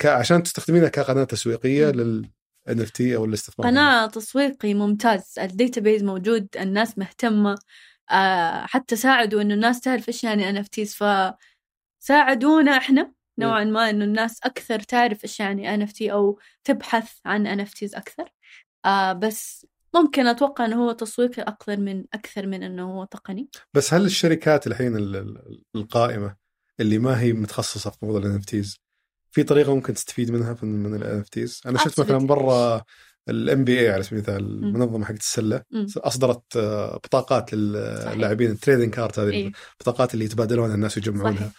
عشان تستخدمينها كقناة تسويقية. لل NFT أو الاستثمار قناة تسويقي ممتاز. ال database موجود الناس مهتمة آه حتى ساعدوا إنه الناس تعرف إيش يعني NFTs فساعدونا إحنا نوعا ما إنه الناس أكثر تعرف إيش يعني NFT أو تبحث عن NFTs أكثر. آه بس ممكن أتوقع إنه هو تسويقي أكثر من أكثر من إنه هو تقني. بس هل الشركات الحين ال- ال- القائمة اللي ما هي متخصصة في موضوع ال NFTs في طريقة ممكن تستفيد منها من من NFTs أنا شفت مثلا. برا ال NBA على سبيل المثال المنظمة حقت السلة. أصدرت آه، بطاقات. للاعبين ال trading card هذه إيه. البطاقات اللي يتبادلونها الناس ويجمعونها.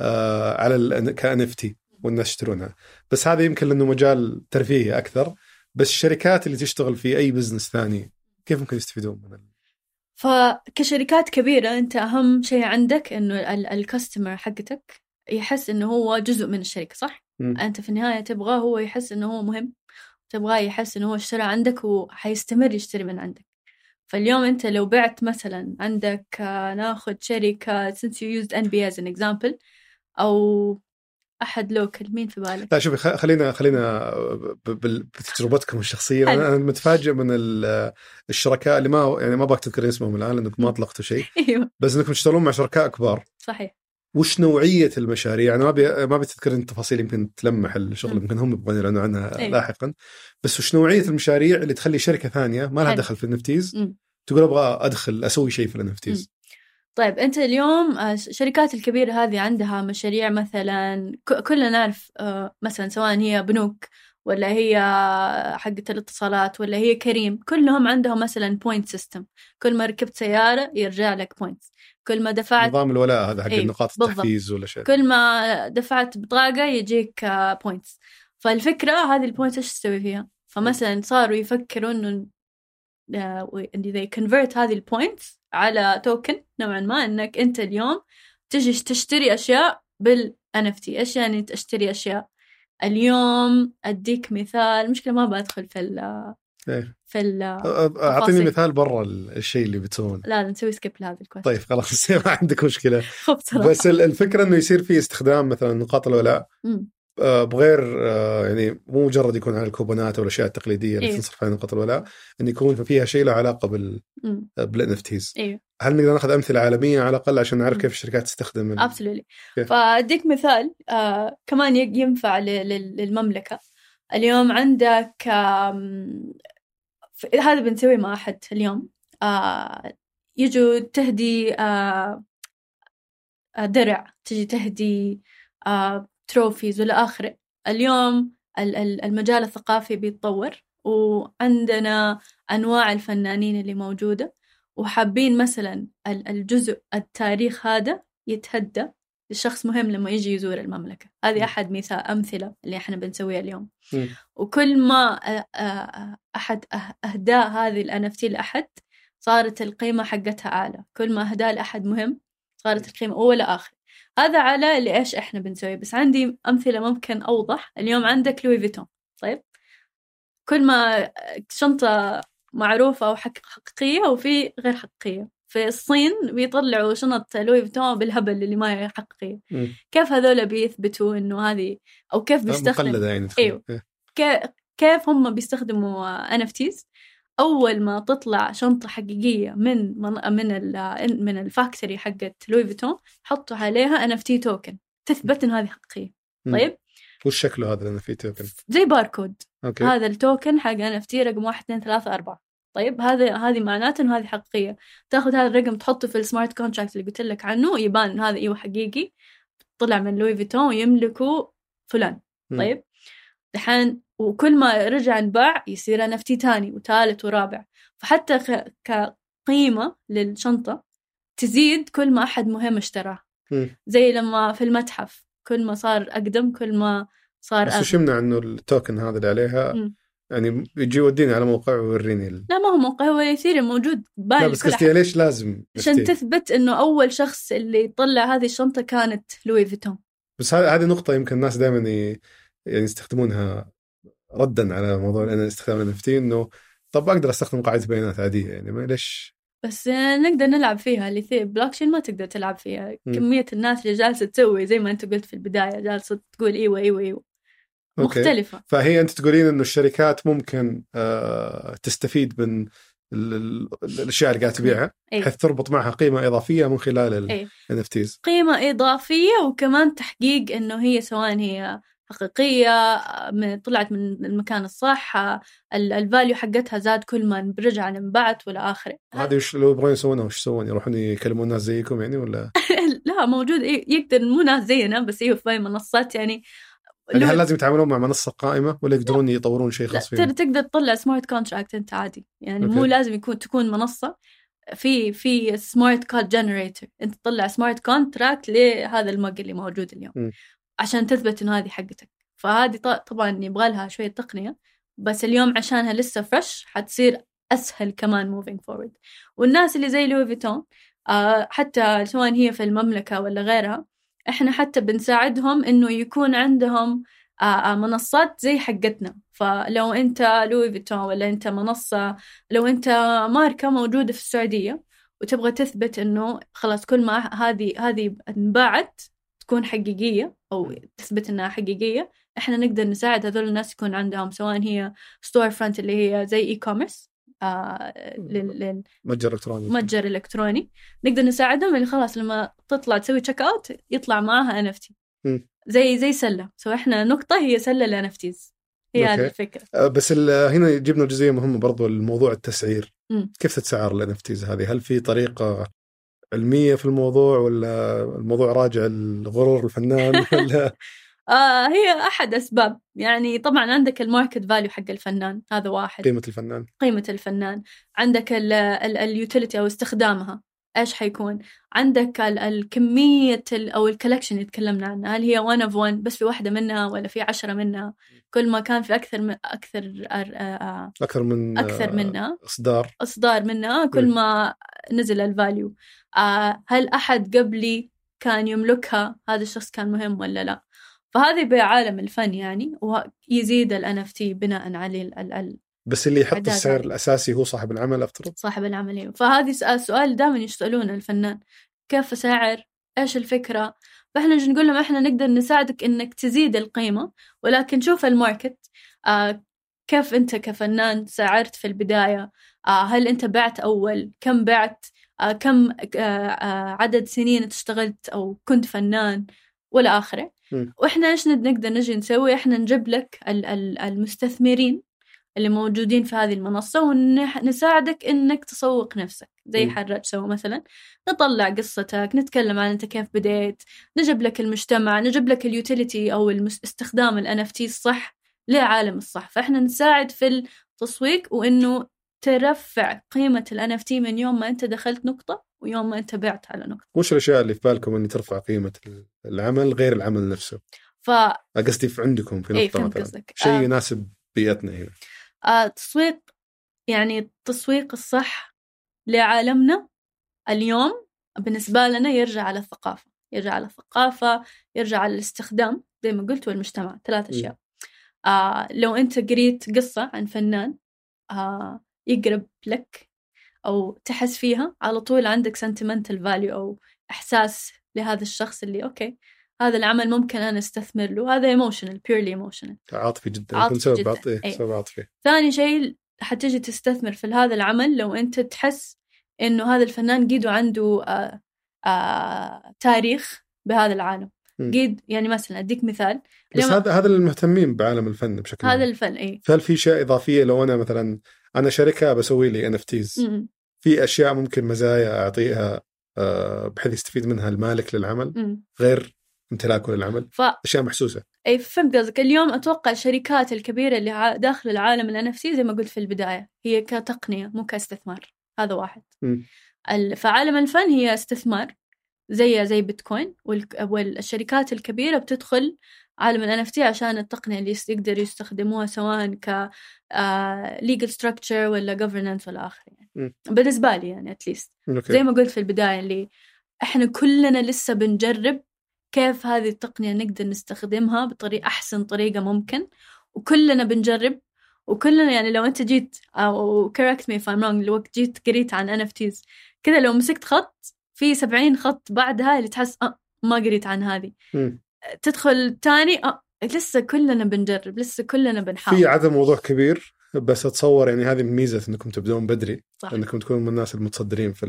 آه، على ك NFT والناس يشترونها بس هذا يمكن لأنه مجال ترفيهي أكثر بس الشركات اللي تشتغل في أي بزنس ثاني كيف ممكن يستفيدون من ال- فكشركات كبيرة أنت أهم شيء عندك إنه الكاستمر حقتك يحس إنه هو جزء من الشركة صح؟ مم. أنت في النهاية تبغاه هو يحس إنه هو مهم تبغاه يحس إنه هو اشترى عندك وحيستمر يشتري من عندك فاليوم أنت لو بعت مثلا عندك آه، ناخذ شركة since you used NB as an example أو أحد لوكل مين في بالك؟ لا شوفي خلينا خلينا بال- بتجربتكم الشخصية. أنا متفاجئ من ال- الشركاء اللي ما يعني ما ابغاك تذكرين اسمهم الآن لانكم ما أطلقتوا شيء *laughs* أيوه بس إنكم تشتغلون مع شركاء كبار صحيح وش نوعية المشاريع أنا ما ابي ما بتذكرين تفاصيل يمكن تلمح الشغل. يمكن هم يبغون يعلنون عنها أيوة. لاحقا بس وش نوعية المشاريع اللي تخلي شركة ثانية ما لها. دخل في النفتيز مم. تقول أبغى أدخل أسوي شيء في النفتيز طيب أنت اليوم آه، الشركات الكبيرة هذه عندها مشاريع مثلا كلنا نعرف آه، مثلا سواء هي بنوك ولا هي حقة الاتصالات ولا هي كريم كلهم عندهم مثلا point system كل ما ركبت سيارة يرجع لك points كل ما دفعت نظام الولاء هذا حق إيه، النقاط بالضبط. التحفيز ولا شيء. كل ما دفعت بطاقة يجيك points فالفكرة هذه ال points إيش تسوي فيها؟ فمثلا صاروا يفكروا انه آه، إن they convert هذه ال points على token نوعا ما إنك أنت اليوم تجي تشتري أشياء بال NFT إيش يعني تشتري أشياء؟ اليوم أديك مثال. مشكلة ما بدخل في ال إيه. في ال أعطيني. مثال برا ال- الشيء اللي بتسوونه لا لا نسوي skip لهذا ال question طيب خلاص *laughs* ما عندك مشكلة *laughs* بس ال- الفكرة إنه يصير في استخدام مثلا نقاط الولاء بغير يعني مو مجرد يكون على الكوبونات أو الأشياء التقليدية اللي إيه. تنصرف على نقاط الولاء إن يكون فيها شيء له علاقة بال. بال NFTs هل نقدر ناخذ أمثلة عالمية على الأقل عشان نعرف. كيف الشركات تستخدم absolutely؟ فأديك مثال آه كمان ينفع للمملكة اليوم عندك هذا بنسويه مع أحد اليوم. آه يجوا تهدي آه آه، درع تجي تهدي آه تروفيز وإلى آخره. اليوم ال- ال- المجال الثقافي بيتطور وعندنا أنواع الفنانين اللي موجودة وحابين مثلا ال- الجزء التاريخ هذا يتهدى. لشخص مهم لما يجي يزور المملكة. هذه. أحد مثال أمثلة اللي إحنا بنسويها اليوم. وكل ما أ- أ- أحد أه- أهداء هذه ال NFT لأحد صارت القيمة حقتها أعلى. كل ما أهداء لأحد مهم صارت القيمة أولى آخر. هذا على اللي إيش إحنا بنسوي. بس عندي أمثلة ممكن أوضح. اليوم عندك لوي فيتون طيب؟ كل ما شنطة معروفة أو حق- حقيقية وفي غير حقيقية. في الصين بيطلعوا شنط لوي فيتون بالهبل اللي ما هي حقيقية مم. كيف هذول بيثبتوا إنه هذه أو كيف بيستخدموا مقلده يعني. أيوه. إيه. كي- كيف هم بيستخدموا NFTs أول ما تطلع شنطة حقيقية من من من من ال factory حقت لوي فيتون حطوا عليها NFT token تثبت ان هذه حقيقية. طيب وش شكله هذا اللي فيه token زي باركود أوكي هذا التوكن حق NFT رقم واحد اثنين ثلاثة أربعة طيب هذا هذه معناته إنه هذه حقيقية. تاخذ هذا الرقم تحطه في ال smart contract اللي قلت لك عنه يبان إن هذا أيوه حقيقي. طلع من لوي فيتون ويملكه فلان. طيب؟ دحين وكل ما رجع انباع يصير عن تاني وثالث ورابع. فحتى كقيمة للشنطة تزيد كل ما أحد مهم اشتراه. زي لما في المتحف كل ما صار أقدم كل ما صار بس وش يمنع إنه ال token هذا اللي عليها مم. يعني يجي يوديني على موقع ويوريني ال... لا ما هو موقع هو ايثيريوم موجود لا باين بس كل قصدي ليش لازم عشان؟ تثبت إنه أول شخص اللي يطلع هذه الشنطة كانت لوي فيتون. بس هذه نقطة يمكن الناس دائما ي... يعني يستخدمونها ردا على موضوع أنا استخدام ال NFT إنه طب أقدر أستخدم قاعدة بيانات عادية يعني ما ليش؟ بس نقدر نلعب فيها اللي في بلوك تشين ما تقدر تلعب فيها. مم. كمية الناس اللي جالسة تسوي زي ما أنت قلت في البداية جالسة تقول إيوه إيوه إيوه. okay. مختلفة. فهي أنت تقولين إنه الشركات ممكن آه تستفيد من ال- ال- الأشياء اللي قاعد تبيعها اي بحيث تربط معها قيمة إضافية من خلال ال إيه. NFTs قيمة إضافية وكمان تحقيق إنه هي سواء هي حقيقية من طلعت من المكان الصح ال- الفاليو حقتها زاد كل ما رجع انبعت ولا آخره. هذه وش لو يبغون يسوونها وش يسوون؟ يروحون يكلمون ناس زيكم يعني ولا؟ *laughs* لا موجود إيه، يقدر مو ناس زينا بس أيوه في منصات يعني يعني هل لازم يتعاملون مع منصة قائمة ولا يقدرون يطورون شيء خاص فيهم؟ تقدر تطلع smart contract أنت عادي. يعني okay. مو لازم يكون تكون منصة. في في smart code generator أنت تطلع smart contract لهذا ال mug اللي موجود اليوم. م. عشان تثبت إنه هذه حقتك. فهذه طبعا يبغى لها شوية تقنية. بس اليوم عشانها لسه fresh حتصير أسهل كمان moving forward والناس اللي زي لوي فيتون آه حتى سواء هي في المملكة ولا غيرها إحنا حتى بنساعدهم إنه يكون عندهم آه، آه، منصات زي حقتنا. فلو أنت لوي فيتون ولا أنت منصة لو أنت ماركة موجودة في السعودية وتبغى تثبت إنه خلاص كل ما هذه هذه انباعت تكون حقيقية أو تثبت إنها حقيقية إحنا نقدر نساعد هذول الناس يكون عندهم سواء هي store front اللي هي زي e-commerce للمتجر متجر إلكتروني الالكتروني نقدر نساعدهم اللي خلاص لما تطلع تسوي checkout يطلع معاها NFT. زي زي سلة so إحنا نقطة هي سلة ل NFTs هي. هذه الفكرة آه، بس هنا جبنا جزئية مهمة برضو الموضوع التسعير مم. كيف تتسعر ال NFTs هذه؟ هل في طريقة علمية في الموضوع ولا الموضوع راجع لغرور الفنان *laughs* ولا آه هي أحد أسباب. يعني طبعا عندك ال market value حق الفنان هذا واحد. قيمة الفنان؟ قيمة الفنان. عندك ال utility أو استخدامها إيش حيكون؟ عندك ال- الكمية ال- أو ال collection اللي تكلمنا عنها هل هي one of one بس في واحدة منها ولا في عشرة منها؟ كل ما كان في أكثر من أكثر آه، أكثر من أكثر آه، منها. إصدار. إصدار منها. كل. ما نزل ال value آه، هل أحد قبلي كان يملكها؟ هذا الشخص كان مهم ولا لا؟ فهذه بعالم الفن يعني ويزيد ال NFT بناء على ال- بس اللي يحط السعر هذه. الأساسي هو صاحب العمل أفترض. صاحب العملية فهذه سؤال, سؤال دائما يسألونه الفنان كيف أسعر إيش الفكرة؟ فإحنا نجي نقول لهم إحنا نقدر نساعدك إنك تزيد القيمة ولكن شوف الماركت آه كيف أنت كفنان سعرت في البداية؟ آه هل أنت بعت أول؟ كم بعت؟ آه كم آه آه عدد سنين اشتغلت أو كنت فنان؟ ولا آخره. مم. وإحنا إيش نقدر نجي نسوي إحنا نجيب لك ال- ال- المستثمرين اللي موجودين في هذه المنصة ونساعدك إنك تسوق نفسك زي. حرج سوى مثلا نطلع قصتك نتكلم عن أنت كيف بديت نجيب لك المجتمع نجيب لك اليوتيليتي أو المس... استخدام ال NFT الصح لعالم الصح فإحنا نساعد في التسويق وإنه ترفع قيمة ال NFT من يوم ما أنت دخلت نقطة ويوم ما بعت على نقطة. وش الأشياء اللي في بالكم اللي ترفع قيمة العمل غير العمل نفسه؟ ف قصدي في عندكم في إيه نقطة فهمت مثلا. شيء آه. يناسب بيئتنا هنا. آه تسويق يعني التسويق الصح لعالمنا اليوم بالنسبة لنا يرجع على الثقافة. يرجع على الثقافة يرجع على الاستخدام زي ما قلت والمجتمع. ثلاث أشياء. آه لو أنت قريت قصة عن فنان آه يقرب لك أو تحس فيها على طول عندك sentimental value أو إحساس لهذا الشخص اللي okay هذا العمل ممكن أنا أستثمر له هذا emotional purely emotional عاطفي جدا عاطفي سبب جداً. عاطفي أي. سبب عاطفي ثاني شيء حتجي تستثمر في هذا العمل لو أنت تحس إنه هذا الفنان قيد عنده آه آه تاريخ بهذا العالم قيد يعني مثلا أديك مثال. بس هذا هذا المهتمين بعالم الفن بشكل هذا عام. الفن إيه. فهل في أشياء إضافية؟ لو أنا مثلا أنا شركة بسوي لي NFTs م- في أشياء ممكن مزايا أعطيها آه، بحيث يستفيد منها المالك للعمل م. غير امتلاكه للعمل. ف أشياء محسوسة. إي فهمت قصدك. اليوم أتوقع الشركات الكبيرة اللي داخل العالم ال NFT زي ما قلت في البداية هي كتقنية مو كاستثمار. هذا واحد. ال- فعالم الفن هي استثمار. زي زي بيتكوين والشركات الكبيرة بتدخل عالم ال NFT عشان التقنية اللي يقدروا يستخدموها سواء ك آه، legal structure ولا governance ولا اخره يعني. مم. بالنسبة لي يعني at least okay. زي ما قلت في البداية اللي إحنا كلنا لسه بنجرب كيف هذه التقنية نقدر نستخدمها بطريقة أحسن طريقة ممكن وكلنا بنجرب وكلنا يعني لو أنت جيت أو correct me if I'm wrong الوقت جيت قريت عن NFTs كذا لو مسكت خط في سبعين خط بعدها اللي تحس أه ما قريت عن هذه. تدخل تاني أه لسه كلنا بنجرب لسه كلنا بنحاول في عدم موضوع كبير بس أتصور يعني هذه ميزة إنكم تبدون بدري صح إنكم تكونوا من الناس المتصدرين في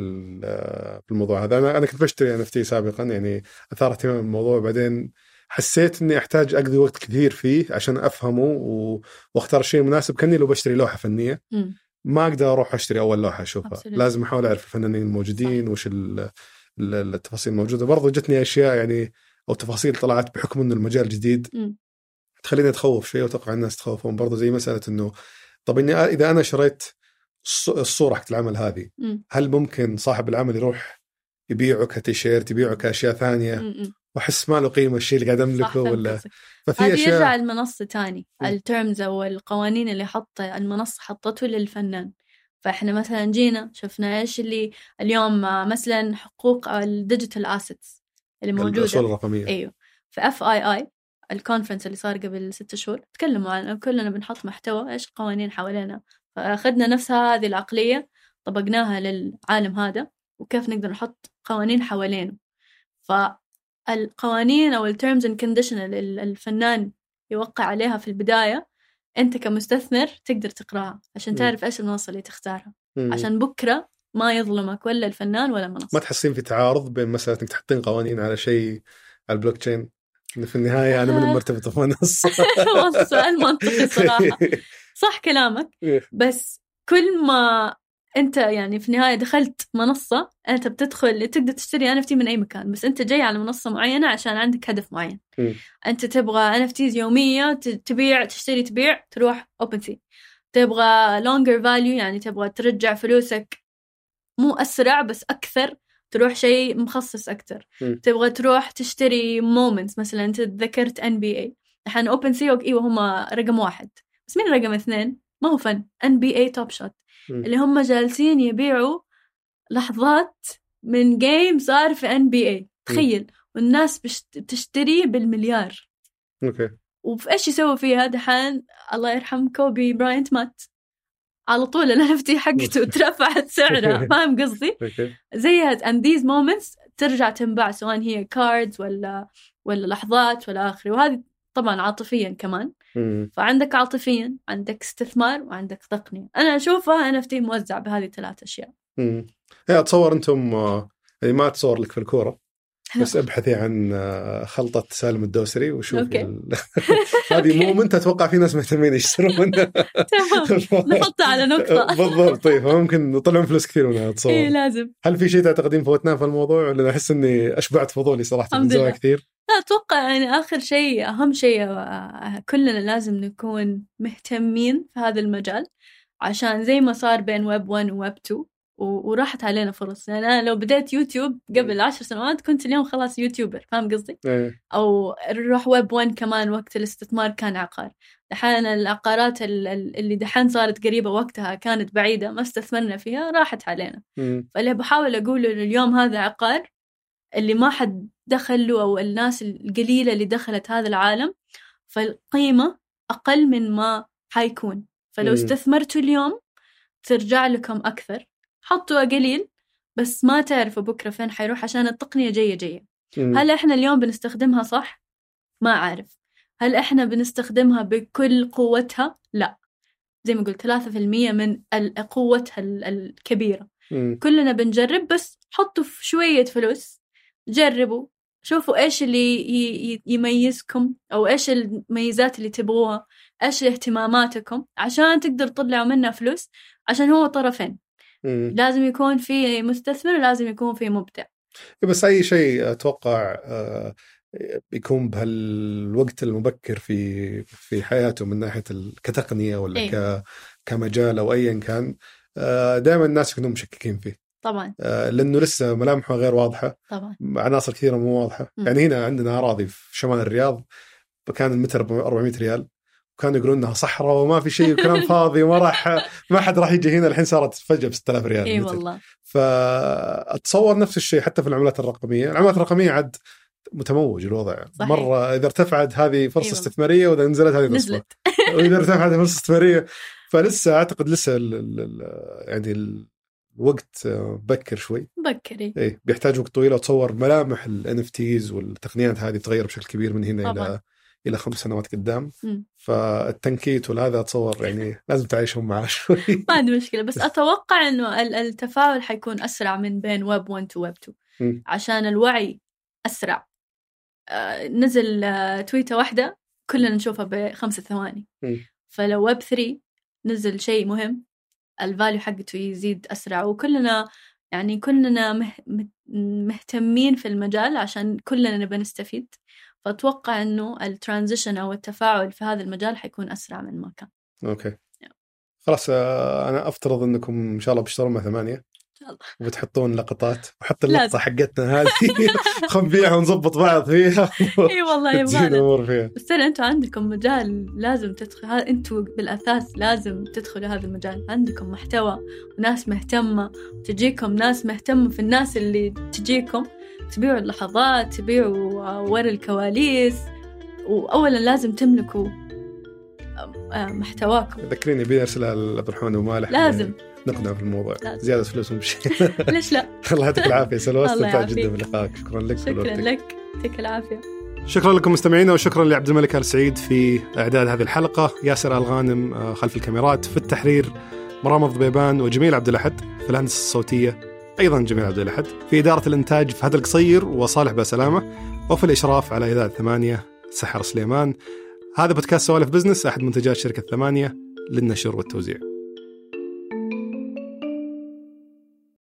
في الموضوع هذا أنا أنا كنت بشتري ان إف سابقا يعني أثار اهتمام الموضوع بعدين حسيت إني أحتاج أقضي وقت كثير فيه عشان أفهمه. وأختار الشيء المناسب كأني لو بشتري لوحة فنية مم. ما أقدر أروح أشتري أول لوحة اشوفها Absolutely. لازم أحاول أعرف الفنانين الموجودين وش ال- ال- التفاصيل الموجودة برضو جتني أشياء يعني أو تفاصيل طلعت بحكم إنه المجال جديد مم. تخليني أتخوف شوي وتوقع الناس تخوفون برضو زي مسألة إنه طب إني إذا أنا شريت الص- الصورة حقت العمل هذه مم. هل ممكن صاحب العمل يروح يبيعه كتيشيرت يبيعه كأشياء ثانية مم. وأحس ما له قيمة الشيء اللي قاعد أملكه ولا. ففي يرجع اشياء المنصة تاني م. الترمز أو القوانين اللي حط المنصة حطته للفنان. فإحنا مثلا جينا شفنا إيش اللي اليوم مثلا حقوق ال digital assets اللي الاصول موجودة. الرقمية. أيوه. في FII ال conference اللي صار قبل ست شهور تكلموا عن كلنا بنحط محتوى إيش القوانين حوالينا فأخذنا نفس هذه العقلية طبقناها للعالم هذا وكيف نقدر نحط قوانين حوالينه. فالقوانين أو ال terms and condition الفنان يوقع عليها في البداية أنت كمستثمر تقدر تقراها عشان. تعرف إيش المنصة اللي تختارها مم. عشان بكرة ما يظلمك ولا الفنان ولا المنصة ما تحسين في تعارض بين مسألة إنك تحطين قوانين على شيء على البلوك تشين في النهاية أنا من. *laughs* مرتبطه في *laughs* والله سؤال منطقي صراحة *laughs* صح كلامك إيه. بس كل ما أنت يعني في النهاية دخلت منصة أنت بتدخل تقدر تشتري NFT من أي مكان بس أنت جاي على منصة معينة عشان عندك هدف معين. مم. أنت تبغى NFTs يومية تبيع تشتري تبيع تروح OpenSea تبغى longer value يعني تبغى ترجع فلوسك مو أسرع بس أكثر تروح شيء مخصص أكثر. مم. تبغى تروح تشتري moments مثلا أنت ذكرت NBA الحين OpenSea إيوه هم رقم واحد. بس مين رقم اثنين؟ ما هو فن NBA Top Shot. اللي هم جالسين يبيعوا لحظات من game صار في NBA تخيل. والناس بتشتريه بالمليار. Okay. وفي إيش يسوي فيها؟ دحين الله يرحم كوبي براينت مات. على طول ال NFT حقته ترفعت سعرها. فاهم قصدي؟ زيها. And these moments ترجع تنباع سواء هي cards ولا ولا لحظات ولا اخره وهذه طبعا عاطفيا كمان مم. فعندك عاطفيا عندك استثمار وعندك تقنية أنا أشوفها NFT موزع بهذه الثلاث أشياء مم. إيه، أتصور أنتم آه، يعني ما أتصور لك في الكورة بس ابحثي عن آه، خلطة سالم الدوسري وشوفي. *laughs* هذه moment أتوقع في ناس مهتمين يشترون *laughs* تمام. *laughs* نحطها على نقطة. بالضبط. طيب ممكن يطلعون فلوس كثير منها اتصور إيه لازم. هل في شيء تعتقدين فوتناه في الموضوع؟ ولا أحس إني أشبعت فضولي صراحة من زوايا. كثير. لا أتوقع يعني آخر شيء أهم شيء آه، كلنا لازم نكون مهتمين في هذا المجال عشان زي ما صار بين ويب 1 وويب 2 و- وراحت علينا فرص يعني أنا لو بديت يوتيوب قبل عشر سنوات كنت اليوم خلاص YouTuber فاهم قصدي؟ إيه. أو نروح ويب 1 كمان وقت الاستثمار كان عقار دحين العقارات ال- ال- اللي دحين صارت قريبة وقتها كانت بعيدة ما استثمرنا فيها راحت علينا مم. فاللي بحاول أقوله إنه اليوم هذا عقار اللي ما حد دخل له أو الناس القليلة اللي دخلت هذا العالم فالقيمة أقل من ما حيكون فلو. استثمرتوا اليوم ترجع لكم أكثر حطوا قليل بس ما تعرفوا بكرة فين حيروح عشان التقنية جاية جاية. هل إحنا اليوم بنستخدمها صح؟ ما أعرف. هل إحنا بنستخدمها بكل قوتها؟ لا. زي ما قلت ثلاثة في المية من ال- قوتها ال- الكبيرة. مم. كلنا بنجرب بس حطوا في شوية فلوس. جربوا. شوفوا إيش اللي يميزكم أو إيش الميزات اللي تبغوها. إيش اهتماماتكم؟ عشان تقدر تطلعوا منها فلوس عشان هو طرفين. مم. لازم يكون في مستثمر ولازم يكون في مبدع بس أي شيء أتوقع آه، بيكون بهالوقت المبكر في في حياته من ناحية كتقنية ولا إيه. ك كمجال أو ايا كان دائما الناس يكونوا مشككين فيه طبعا آه، لأنه لسه ملامحه غير واضحة طبعا عناصر كثيرة مو واضحة مم. يعني هنا عندنا أراضي في شمال الرياض كان المتر ب 400 ريال وكانوا يقولون إنها صحراء وما في شيء وكلام *laughs* فاضي وما راح ما حد راح يجي هنا. الحين صارت فجأة ب 6000 ريال إي. والله. فأتصور نفس الشيء حتى في العملات الرقمية، العملات الرقمية عاد متموج الوضع. صحيح. مرة إذا ارتفعت هذه فرصة أيوة. استثمارية وإذا نزلت هذه نزلت. *laughs* وإذا ارتفعت فرصة استثمارية. *laughs* فلسه أعتقد لسه ال ال ال يعني الوقت بكر شوي. بكري إيه بيحتاج وقت طويل. أتصور ملامح ال NFTs والتقنيات هذه تتغير بشكل كبير من هنا طبعاً. إلى إلى خمس سنوات قدام. فالتنكيت والهذا أتصور يعني لازم تعيشهم معاه *laughs* شوي. ما عندي مشكلة بس أتوقع إنه ال- التفاعل حيكون أسرع من بين ويب 1 to web 2 مم. عشان الوعي أسرع. آه، نزل آه، تويتة واحدة كلنا نشوفها بخمسة ثواني. فلو ويب 3 نزل شيء مهم ال value حقته يزيد أسرع. وكلنا يعني كلنا مه... مه- مهتمين في المجال عشان كلنا نبى نستفيد. فأتوقع إنه ال transition أو التفاعل في هذا المجال حيكون أسرع من ما كان. Okay. خلاص آه، أنا أفترض إنكم إن شاء الله بتشتغلون مع الله. وبتحطون لقطات وحط. اللقطة حقتنا هذه. *laughs* حنبيعها ونظبط بعض فيها. *laughs* إي والله يبغانا *laughs* الأمور فيها. بس ترى أنتم عندكم مجال لازم تدخل أنتم بالأساس لازم تدخلوا هذا المجال. عندكم محتوى وناس مهتمة تجيكم ناس مهتمة في الناس اللي تجيكم. تبيعوا اللحظات تبيعوا آه، ورا الكواليس؟ واولا لازم تملكوا آه، آه، محتواكم. ذكريني ابي أرسلها لعبد الرحمن ومالح لازم. نقنع في الموضوع. لازم. زيادة فلوس ومشي *laughs* ليش لا؟ *laughs* الله يعطيك العافية سلوى. الله استمتعت جدا. بلقائك. شكرا لك شكرا. لك. يعطيك العافية. شكرا لكم مستمعينا وشكرا لعبد الملك آل سعيد في إعداد هذه الحلقة. ياسر الغانم خلف الكاميرات. في التحرير مرام ضبيبان وجميل عبد الأحد. في الهندسة الصوتية أيضا جميل عبد الأحد في إدارة الإنتاج فهد القصير وصالح بسلامة وفي الإشراف على إذاعة ثمانية سحر سليمان. هذا بودكاست سوالف بزنس أحد منتجات شركة ثمانية للنشر والتوزيع.